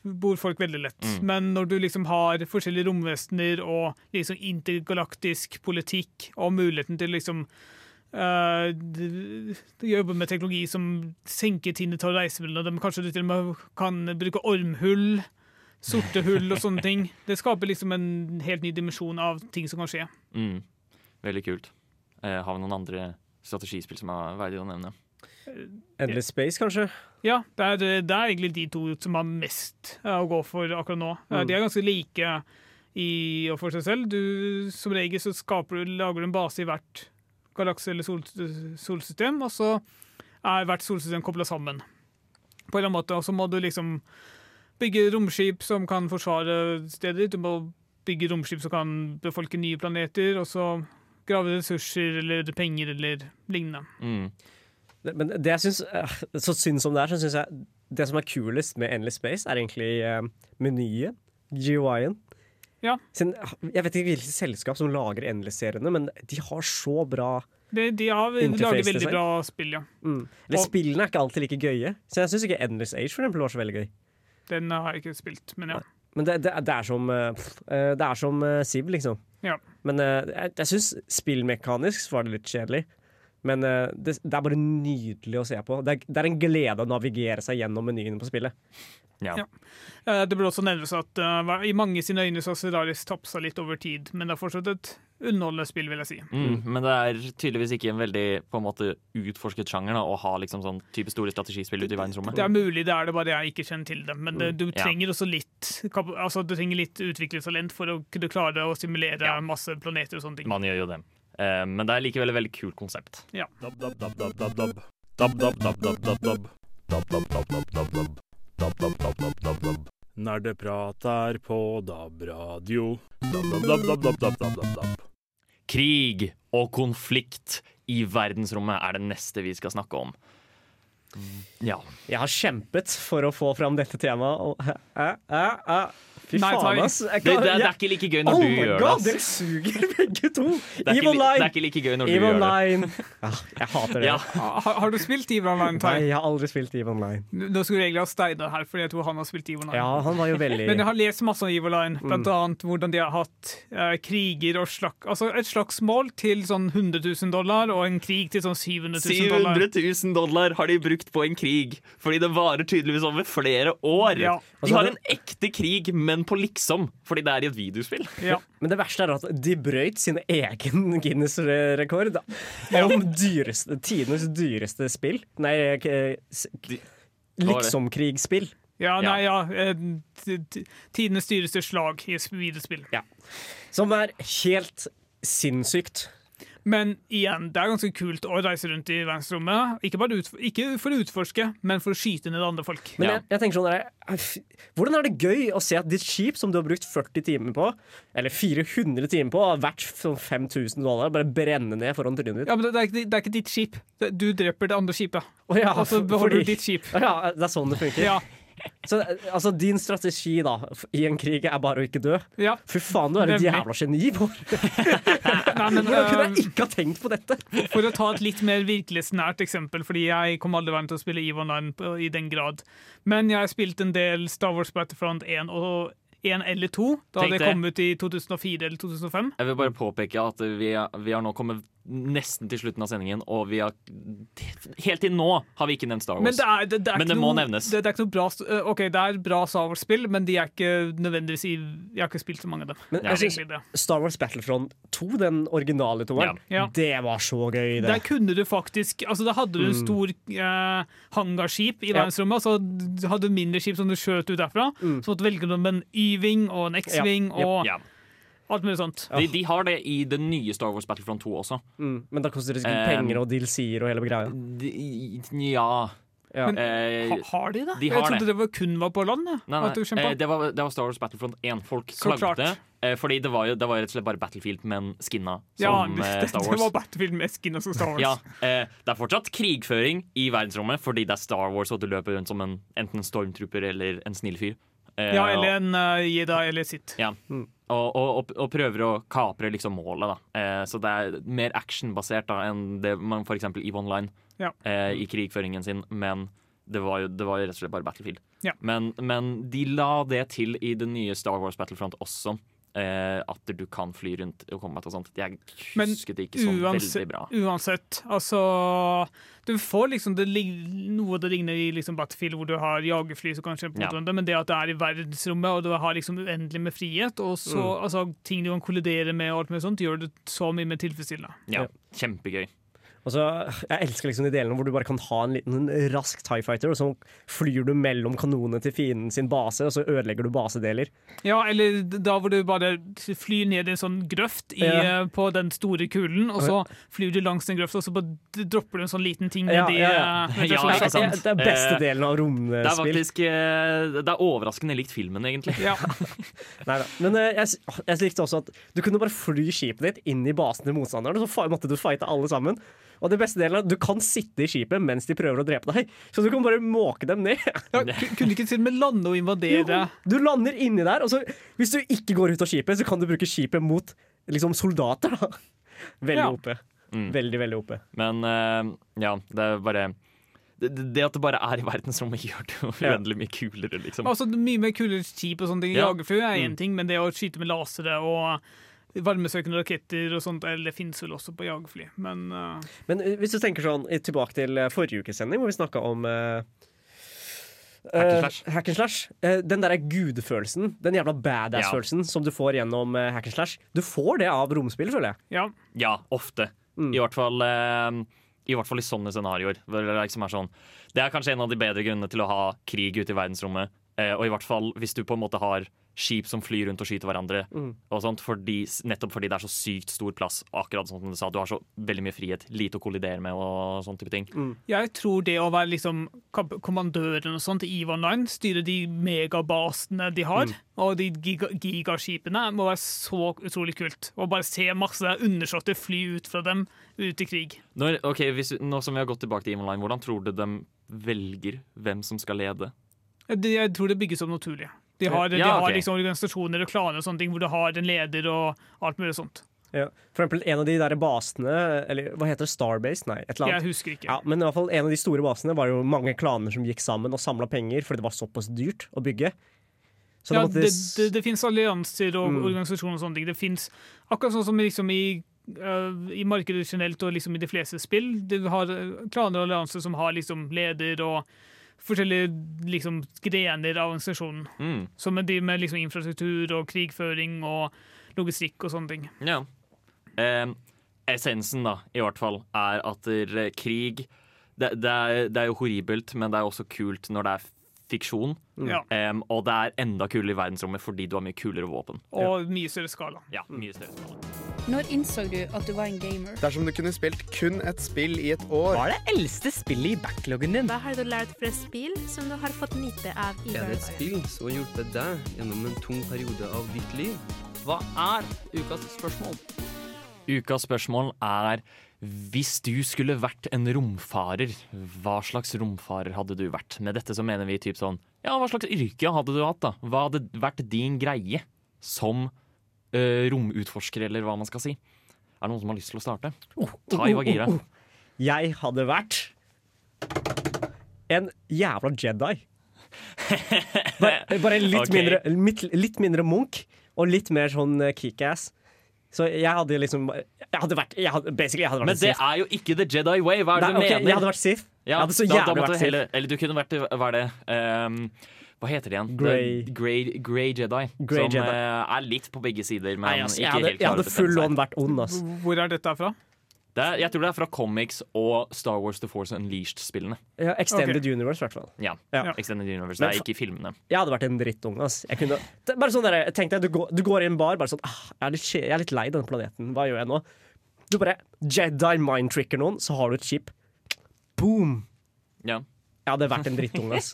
bor folk veldig lett. Mm. Men når du liksom har forskjellige romvesener og liksom intergalaktisk politikk og muligheten til liksom eh, jobber d- jobbe med teknologi som senker tiden til å reise med. De Kanskje til og med kan bruke ormhull, sorte hull og sånne ting. (laughs) Det skaper liksom en helt ny dimensjon av ting som kan skje. Mm. Veldig kult. Uh, har vi noen andre strategispill som er verdig å nevne? Endless Space, kanskje? Ja, det er, det er egentlig de to som har mest uh, å gå for akkurat nå. Eh, Mm. De er ganske like i og for seg selv. Du, som regel så skaper du, lager du en base i hvert galakse eller sol, solsystem, og så er hvert solsystem kobla sammen. På en eller annen måte, Og så må du liksom bygge romskip som kan forsvare stedet ditt. Du må bygge romskip som kan befolke nye planeter, og så grave ressurser eller penger eller lignende. Mm. Det- Men det jeg syns Så synd som det er, så syns jeg det som er kulest med Endless Space, er egentlig uh, menyen. GUI-en. Ja. Jeg vet ikke hvilket selskap som lager Endless-seriene, men de har så bra De, de har lager veldig bra spill, ja. mm. Eller Og- spillene er ikke alltid like gøye. Så jeg syns ikke Endless Age for eksempel, var så veldig gøy. Den har jeg ikke spilt, men ja. Men det, det, det er som eh, eh, Det er som Sib, liksom. Ja. Men eh, jeg, jeg syns spillmekanisk var det litt kjedelig. Men eh, det, det er bare nydelig å se på. Det er, det er en glede å navigere seg gjennom menyene på spillet. Ja. Ja. Eh, Det burde også nevnes at uh, i mange sine øyne så har Stellaris tapt seg litt over tid, men det er fortsatt et underholdende spill, vil jeg si. Mm, men det er tydeligvis ikke en veldig på en måte utforsket sjanger da, å ha liksom sånn type store strategispill ute i verdensrommet. Det er mulig det er det, bare jeg ikke kjenner til det. Men det, du Ja. trenger også litt Altså du trenger litt utviklingstalent for å kunne klare å simulere Ja. masse planeter og sånne ting. Man gjør jo det. Eh, men det er likevel et veldig kult konsept. Ja. Nerdeprat er på DAB-radio. Krig og konflikt i verdensrommet er det neste vi skal snakke om. Ja. Jeg har kjempet for å få fram dette temaet. Fy Nei, faen, ass. Det, det, det er ikke like gøy når Oh du gjør det. God, ass. dere suger (laughs) begge to! Det er, ikke, Eve li- det er ikke like gøy når du gjør gjør det. Ah, (laughs) jeg hater det. Ja. Har, har du spilt Eve Online, Nei, jeg har aldri spilt Eve Online. Nå skulle jeg egentlig ha Steinar her, fordi jeg tror han har spilt Eve Online. Ja, han var jo veldig (laughs) Men jeg har lest masse om Eve Online, Mm. blant annet hvordan de har hatt uh, kriger og slag... Altså et slagsmål til sånn 100 000 dollar, og en krig til sånn 700 000 dollar. 700 000 dollar har de brukt på en krig, fordi det varer tydeligvis over flere år. Ja. De har en ekte krig, men på liksom, fordi det er i et videospill. Ja. Men det verste er at de brøyt sin egen (laughs) Guinness-rekord om dyreste, tidenes dyreste spill. Nei, liksom-krigsspill. Ja, nei, ja. eh, Tidenes dyreste slag i et videospill. Som er helt sinnssykt. Men igjen, det er ganske kult å reise rundt i verdensrommet. Ikke, bare ut, ikke for å utforske, men for å skyte ned andre folk. Men jeg, jeg tenker sånn der, Hvordan er det gøy å se at ditt skip som du har brukt 40 timer på, eller 400 timer på, har vært sånn 5000 dollar, bare brenne ned foran trynet ditt? Ja, men det, er, ikke- det er ikke ditt skip. Du dreper det andre skipet. Oh, ja, Og så for- beholder fordi- du ditt skip. Ja, det er sånn det funker. Ja, Så altså, din strategi da i en krig er bare å ikke dø. ja. Fy faen, du er et jævla geni, Bård. (laughs) (laughs) Hvordan kunne jeg ikke ha tenkt på dette? For å ta et litt mer virkelighetsnært eksempel, fordi jeg kom aldri til å spille EVE Online i den grad. Men jeg har spilt en del Star Wars Battlefront 1 og 1 eller 2, da Tenk det kom ut i 2004 eller 2005. Jeg vil bare påpeke at vi, vi har nå kommet nesten til slutten av sendingen, og vi har Helt til nå har vi ikke nevnt Star Wars. Men det, er, det, det er Men ikke det må noe, nevnes. Det, det er ikke noe bra øh, OK, det er bra Star Wars-spill, men de er ikke nødvendigvis i Jeg har ikke spilt så mange av dem. Men jeg synes. Star Wars Battlefront 2, den originale toeren, Ja. Ja. det var så gøy, det. Der kunne du faktisk Altså, da hadde du en Mm. stor eh, hangarskip i Ja. verdensrommet, og så hadde du mindre skip som du skjøt ut derfra. Mm. Så måtte du velge mellom en Y-ving og en X-ving Ja. og ja. Alt mulig sånt. de, de har det i det nye Star Wars Battlefront 2 også. Mm. Men da koster det sikkert Um, penger og DLC-er og hele greia. De, ja Ja. Men- eh, Ha, har de det? de jeg trodde det. det var kun var på land. Nei, nei, eh, det, var, det var Star Wars Battlefront 1. Folk Så klagde. klart. Eh, fordi det var jo det var rett og slett bare Battlefield, men skinna ja, som det, Star Wars. det var Battlefield med skinna som Star Wars. Ja, eh, Det er fortsatt krigføring i verdensrommet fordi det er Star Wars og du løper rundt som en, enten en stormtrooper eller en snill fyr. Eh, Ja, eller en uh, Jedi eller sitt. Ja. Mm. Og, og, og, prøver å kapre liksom målet. da eh, Så det er mer actionbasert da enn det man f.eks. EVE Online Ja. eh, i krigføringen sin. Men det var, jo, det var jo rett og slett bare Battlefield. Ja. Men, men de la det til i det nye Star Wars Battlefront også. Eh, at du kan fly rundt og komme og sånt. Jeg husket det ikke så uansett- veldig bra. Uansett, altså Du får liksom det, noe det ligner i liksom Battlefield, hvor du har jagerfly som kan kjempe mot Ja. men det at det er i verdensrommet, og du har liksom uendelig med frihet, og så Mm. altså, ting du kan kollidere med, og alt mulig sånt, gjør det så mye mer tilfredsstillende. Ja, Kjempegøy. Og så, Jeg elsker liksom de delene hvor du bare kan ha en liten rask Tie Fighter, og så flyr du mellom kanonene til fienden sin base, og så ødelegger du basedeler. Ja, eller da hvor du bare flyr ned i en sånn grøft i, Ja. eh, på den store kulen, og så flyr du langs den grøfta, og så bare dropper du en sånn liten ting Ja, nedi ja, ja. eh, Ja, sånn- ikke. Det er beste Eh, delen av Det er romspill. faktisk Det er overraskende likt filmen, egentlig. Ja. (laughs) Neida. Men eh, jeg, jeg likte også at du kunne bare fly skipet ditt inn i basen til motstanderen, og så måtte du fighte alle sammen. Og det beste delen er at du kan sitte i skipet mens de prøver å drepe deg, så du kan bare måke dem ned. (laughs) Ja, kunne du ikke til og med lande og invadere? Du lander inni der, og så hvis du ikke går ut av skipet, så kan du bruke skipet mot liksom, soldater. Da. Veldig Ja. OP. Mm. Veldig, veldig OP. Men uh, ja, det er bare det, det at det bare er i verdensrommet, (laughs) gjør det jo Ja. uendelig mye kulere, liksom. Altså, mye mer kulere skip og sånne ting. Ja. Jagerfly er én Mm. ting, men det å skyte med lasere og varmesøkende raketter og sånt, eller det finnes vel også på jagerfly, men uh... Men eh, hvis du tenker sånn tilbake til eh, forrige ukes sending, hvor vi snakka om uh, Hack eh, hack and slash. Den derre gudefølelsen, den jævla badass-følelsen som du får gjennom uh, hack and slash, du får det av romspill, føler jeg. ja. Ja, ofte. Mm. I, hvert fall, I hvert fall i sånne scenarioer. Det, liksom er sånn, det er kanskje en av de bedre grunnene til å ha krig ute i verdensrommet. Eh, og i hvert fall hvis du på en måte har skip som flyr rundt og skyter hverandre. Mm. Og sånt, fordi, nettopp fordi det er så sykt stor plass. Akkurat sånn som du sa, du har så veldig mye frihet. Lite å kollidere med og sånn type ting. Jeg tror det å være liksom kommandøren og sånt i EVE Online, styre de megabasene de har, og de giga gigaskipene, må være så utrolig kult. Å bare se masse undersåtter fly ut fra dem ut i krig. Når, ok, hvis, nå som vi har gått tilbake til EVE Online, hvordan tror du de velger hvem som skal lede? Jeg tror det bygges opp naturlig. De har, de Ja, har liksom organisasjoner og klaner og sånne ting hvor du har en leder og alt mulig sånt. Ja. For eksempel en av de der basene, eller hva heter det, Starbase? Nei, et eller Jeg husker ikke. Ja, men i hvert fall en av de store basene var jo mange klaner som gikk sammen og samla penger fordi det var såpass dyrt å bygge. Så ja, måtte det, det, det finnes allianser og Mm. organisasjoner og sånne ting. Det finnes akkurat sånn som liksom i, øh, i markedet generelt og liksom i de fleste spill. Du har øh, klaner og allianser som har liksom leder og forskjellige liksom grener av organisasjonen. Mm, Som de med liksom infrastruktur og krigføring og logistikk og sånne ting. ja. Eh, essensen, da, i hvert fall, er at der, krig det, det, er, det er jo horribelt, men det er også kult når det er fiksjon. Mm. Um, og det er enda kulere i verdensrommet fordi du har mye kulere våpen. Og mye større skala. Ja, mye større skala. Når innså du at du var en gamer? Dersom du kunne spilt kun et spill i et år Hva er det eldste spillet i backloggen din? Hva har du lært fra spill som du har fått nyte av i Er det et spill som har hjulpet deg gjennom en tung periode av ditt liv? Hva er ukas spørsmål? Ukas spørsmål er hvis du skulle vært en romfarer, hva slags romfarer hadde du vært? Med dette så mener vi typ sånn Ja, hva slags yrke hadde du hatt, da? Hva hadde vært din greie som eh, romutforsker, eller hva man skal si? Er det noen som har lyst til å starte? Tai var gira. Jeg hadde vært en jævla Jedi. Bare, bare litt, (laughs) okay. mindre, litt, litt mindre munk og litt mer sånn eh, kickass. Så jeg hadde liksom Jeg hadde vært jeg hadde, Basically, jeg hadde vært Men det Sith. er jo ikke the Jedi way! Hva er det Nei, du okay, mener? jeg hadde vært Sith. Ja, jeg hadde så da- jævlig da vært Sith. heller, Eller du kunne vært Hva er det? Ehm, hva heter det igjen? Grey. Det- Grey, Grey Jedi. Grey som Jedi. eh, er litt på begge sider, men Nei, altså, ikke hadde, helt jeg hadde full on vært ond, ass. Hvor er dette fra? Det er, jeg tror det er fra comics og Star Wars The Force Unleashed-spillene. Ja, Extended Universe, i hvert fall. Ja. Ja. Extended Universe. Det er ikke i filmene. Jeg hadde vært en drittunge. ass. Jeg kunne, bare sånn der, Tenk deg, du går, du går i en bar bare sånn ah, jeg, er litt, jeg er litt lei denne planeten. Hva gjør jeg nå? Du bare Jedi mind-tricker noen, så har du et skip. Boom! Ja. Jeg hadde vært en drittunge, ass.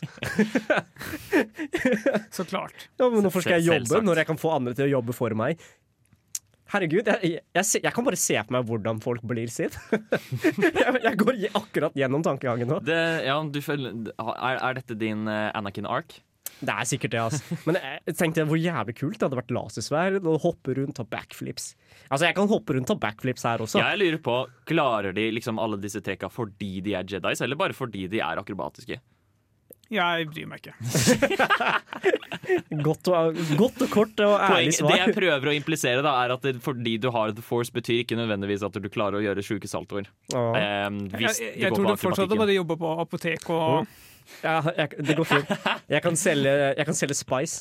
(laughs) Så klart. Ja, men hvorfor skal jeg jobbe når jeg kan få andre til å jobbe for meg? Herregud, jeg, jeg, jeg, jeg kan bare se på meg hvordan folk blir sitt. (laughs) jeg, jeg går akkurat gjennom tankegangen nå. Det, ja, du føler, er, er dette din eh, Anakin Ark? Det er sikkert det, altså. Men jeg tenkte hvor jævlig kult det hadde vært lasersverd og hoppe rundt og backflips. Altså, jeg kan hoppe rundt og backflips her også. Jeg lurer på, Klarer de liksom alle disse trekka fordi de er Jedis, eller bare fordi de er akrobatiske? Jeg bryr meg ikke. (laughs) Godt og, godt og kort og ærlig svar. det jeg prøver å implisere, da, er at det, fordi du har The Force, betyr ikke nødvendigvis at du klarer å gjøre sjuke saltoer. Ah. Ehm, Jeg, jeg, jeg tror det du fortsatt bare jobber på apotek og Ja, jeg, det går fint. Jeg kan selge, jeg kan selge Spice.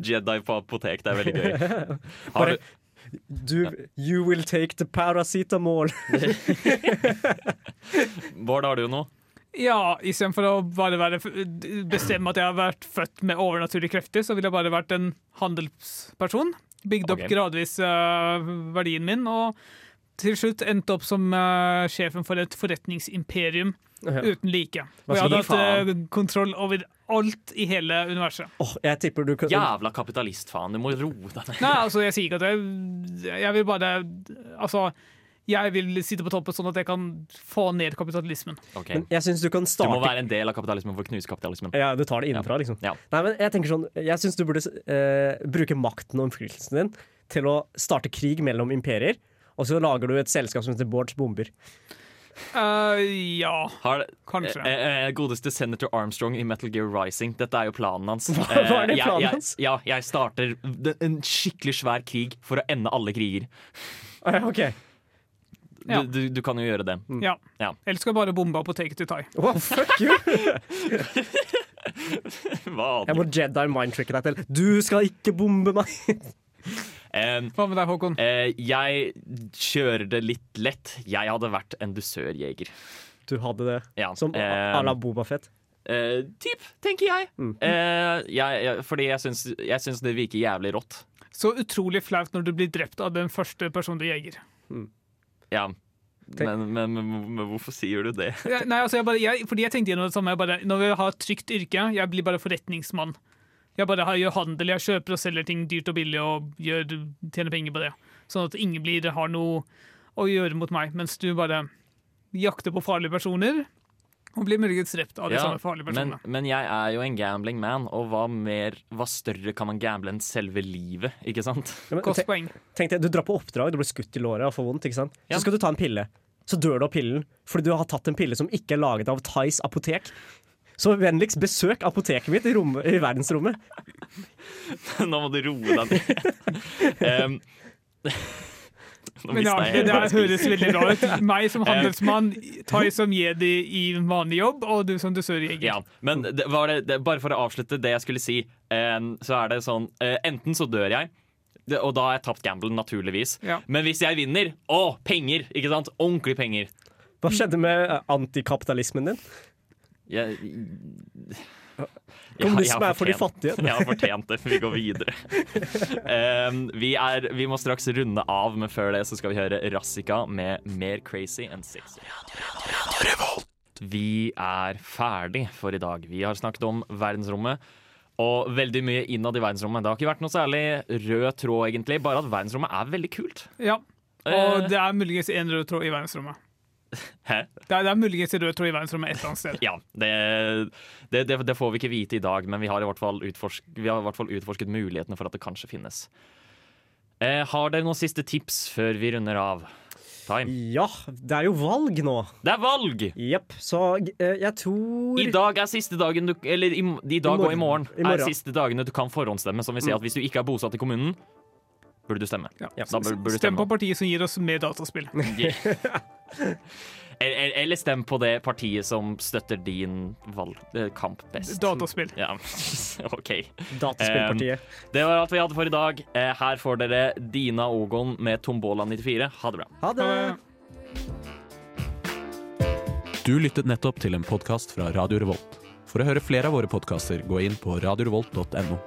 Jedi på apotek, det er veldig gøy. (laughs) Har du, Du, you will take the paracetamol. (laughs) Bård, har du noe? Ja, istedenfor å bare være, bestemme at jeg har vært født med overnaturlige krefter, så ville jeg bare vært en handelsperson. Bygd opp gradvis uh, verdien min, og til slutt endte opp som uh, sjefen for et forretningsimperium. Uten like. Og jeg hadde hatt eh, kontroll over alt i hele universet. Åh, jeg tipper du kan Jævla kapitalistfaen, du må roe deg ned. Nei, altså, jeg sier ikke at jeg Jeg vil bare Altså, jeg vil sitte på toppen sånn at jeg kan få ned kapitalismen. Okay. Men jeg syns du kan Du må være en del av kapitalismen for å knuse kapitalismen. Ja, du tar det innenfra, liksom. Ja. Nei, men jeg tenker sånn Jeg syns du burde eh, bruke makten og innflytelsen din til å starte krig mellom imperier, og så lager du et selskap som heter Bårds Bomber. Eh, ja, Har, kanskje. eh, eh, godeste Senator Armstrong i Metal Gear Rising. Dette er jo planen hans. (laughs) Hva- hva er det Eh, planen hans? Eh, ja, jeg starter en skikkelig svær krig for å ende alle kriger. OK. Du, Ja. du, du kan jo gjøre det. Ja. Ja. Eller skal bare bombe apoteket to Tie. Oh, fuck you! (laughs) Hva Jeg må Jedi mindtricke deg til. Du skal ikke bombe meg! Eh, Hva med deg, Håkon? eh, jeg kjører det litt lett. Jeg hadde vært en dusørjeger. Du hadde det. Ja, Som eh, à la Bobafett. eh, typ, tenker jeg. Mm. Eh, jeg, jeg. Fordi jeg syns, jeg syns det virker jævlig rått. Så utrolig flaut når du blir drept av den første personen du jeger. Ja. Men, men, men, men hvorfor sier du det? Ja, Nei, altså jeg bare, jeg, fordi jeg tenkte gjennom det samme. Jeg bare, når vi har et trygt yrke, jeg blir bare forretningsmann. Jeg bare har, gjør handel, jeg kjøper og selger ting dyrt og billig og gjør, tjener penger på det. Sånn at ingen blir, har noe å gjøre mot meg, mens du bare jakter på farlige personer og blir muligens drept av de Ja, samme farlige personene. men jeg er jo en gambling man, og hva, mer, hva større kan man gamble enn selve livet? Ikke sant? Ja, men tenk- poeng. Tenk deg, Du drar på oppdrag, du blir skutt i låret og får vondt. ikke sant? Ja. Så skal du ta en pille. Så dør du av pillen fordi du har tatt en pille som ikke er laget av Thais apotek. Så vennligst besøk apoteket mitt i, rom, i verdensrommet. (laughs) Nå må du roe deg ned. Um, (laughs) Men ja, det der høres veldig bra ut. Meg som (laughs) handelsmann, Tai som jedi i vanlig jobb, og du som dusørjeger. Ja, men det var det, det, bare for å avslutte det jeg skulle si, så er det sånn eh, Enten så dør jeg, og da har jeg tapt gamblen, naturligvis. Ja. Men hvis jeg vinner Å, penger! Ikke sant? Ordentlig penger. Hva skjedde med eh, antikapitalismen din? Jeg, Kommunisme er for de fattige. Jeg har fortjent det. Vi går videre. Um, vi, er, vi må straks runde av, men før det så skal vi høre Rassika med Mer Crazy enn Sexy. Vi er ferdig for i dag. Vi har snakket om verdensrommet. Og veldig mye innad i verdensrommet. Det har ikke vært noe særlig rød tråd, egentlig. Bare at verdensrommet er veldig kult. Ja. Eh. Og det er muligens en rød tråd i verdensrommet. Hæ? Det er, det er muligens en rød tråd i verdensrommet et eller annet sted. (laughs) Ja, det, det, det, får vi ikke vite i dag, men vi har i hvert fall, utforsk, vi har i hvert fall utforsket mulighetene for at det kanskje finnes. Eh, har dere noen siste tips før vi runder av? Time. Ja, det er jo valg nå. Det er valg! Jepp. Så eh, jeg tror I dag er siste dagen du Eller i, i dag og i morgen, I morgen. er siste dagene du kan forhåndsstemme. Som vil si Mm. at hvis du ikke er bosatt i kommunen, burde du stemme. Ja. Da bør, burde du Stem på partiet som gir oss mer dataspill. (laughs) Eller, stem på det partiet som støtter din valg, eh, kamp best. Dataspill. Ja, (laughs) OK. Dataspillpartiet. Um, det var alt vi hadde for i dag. Eh, her får dere Dina Ogon med Tombola 94. Ha det bra. Ha det! Du lyttet nettopp til en podkast fra Radio Revolt. For å høre flere av våre podkaster, gå inn på radiorevolt.no.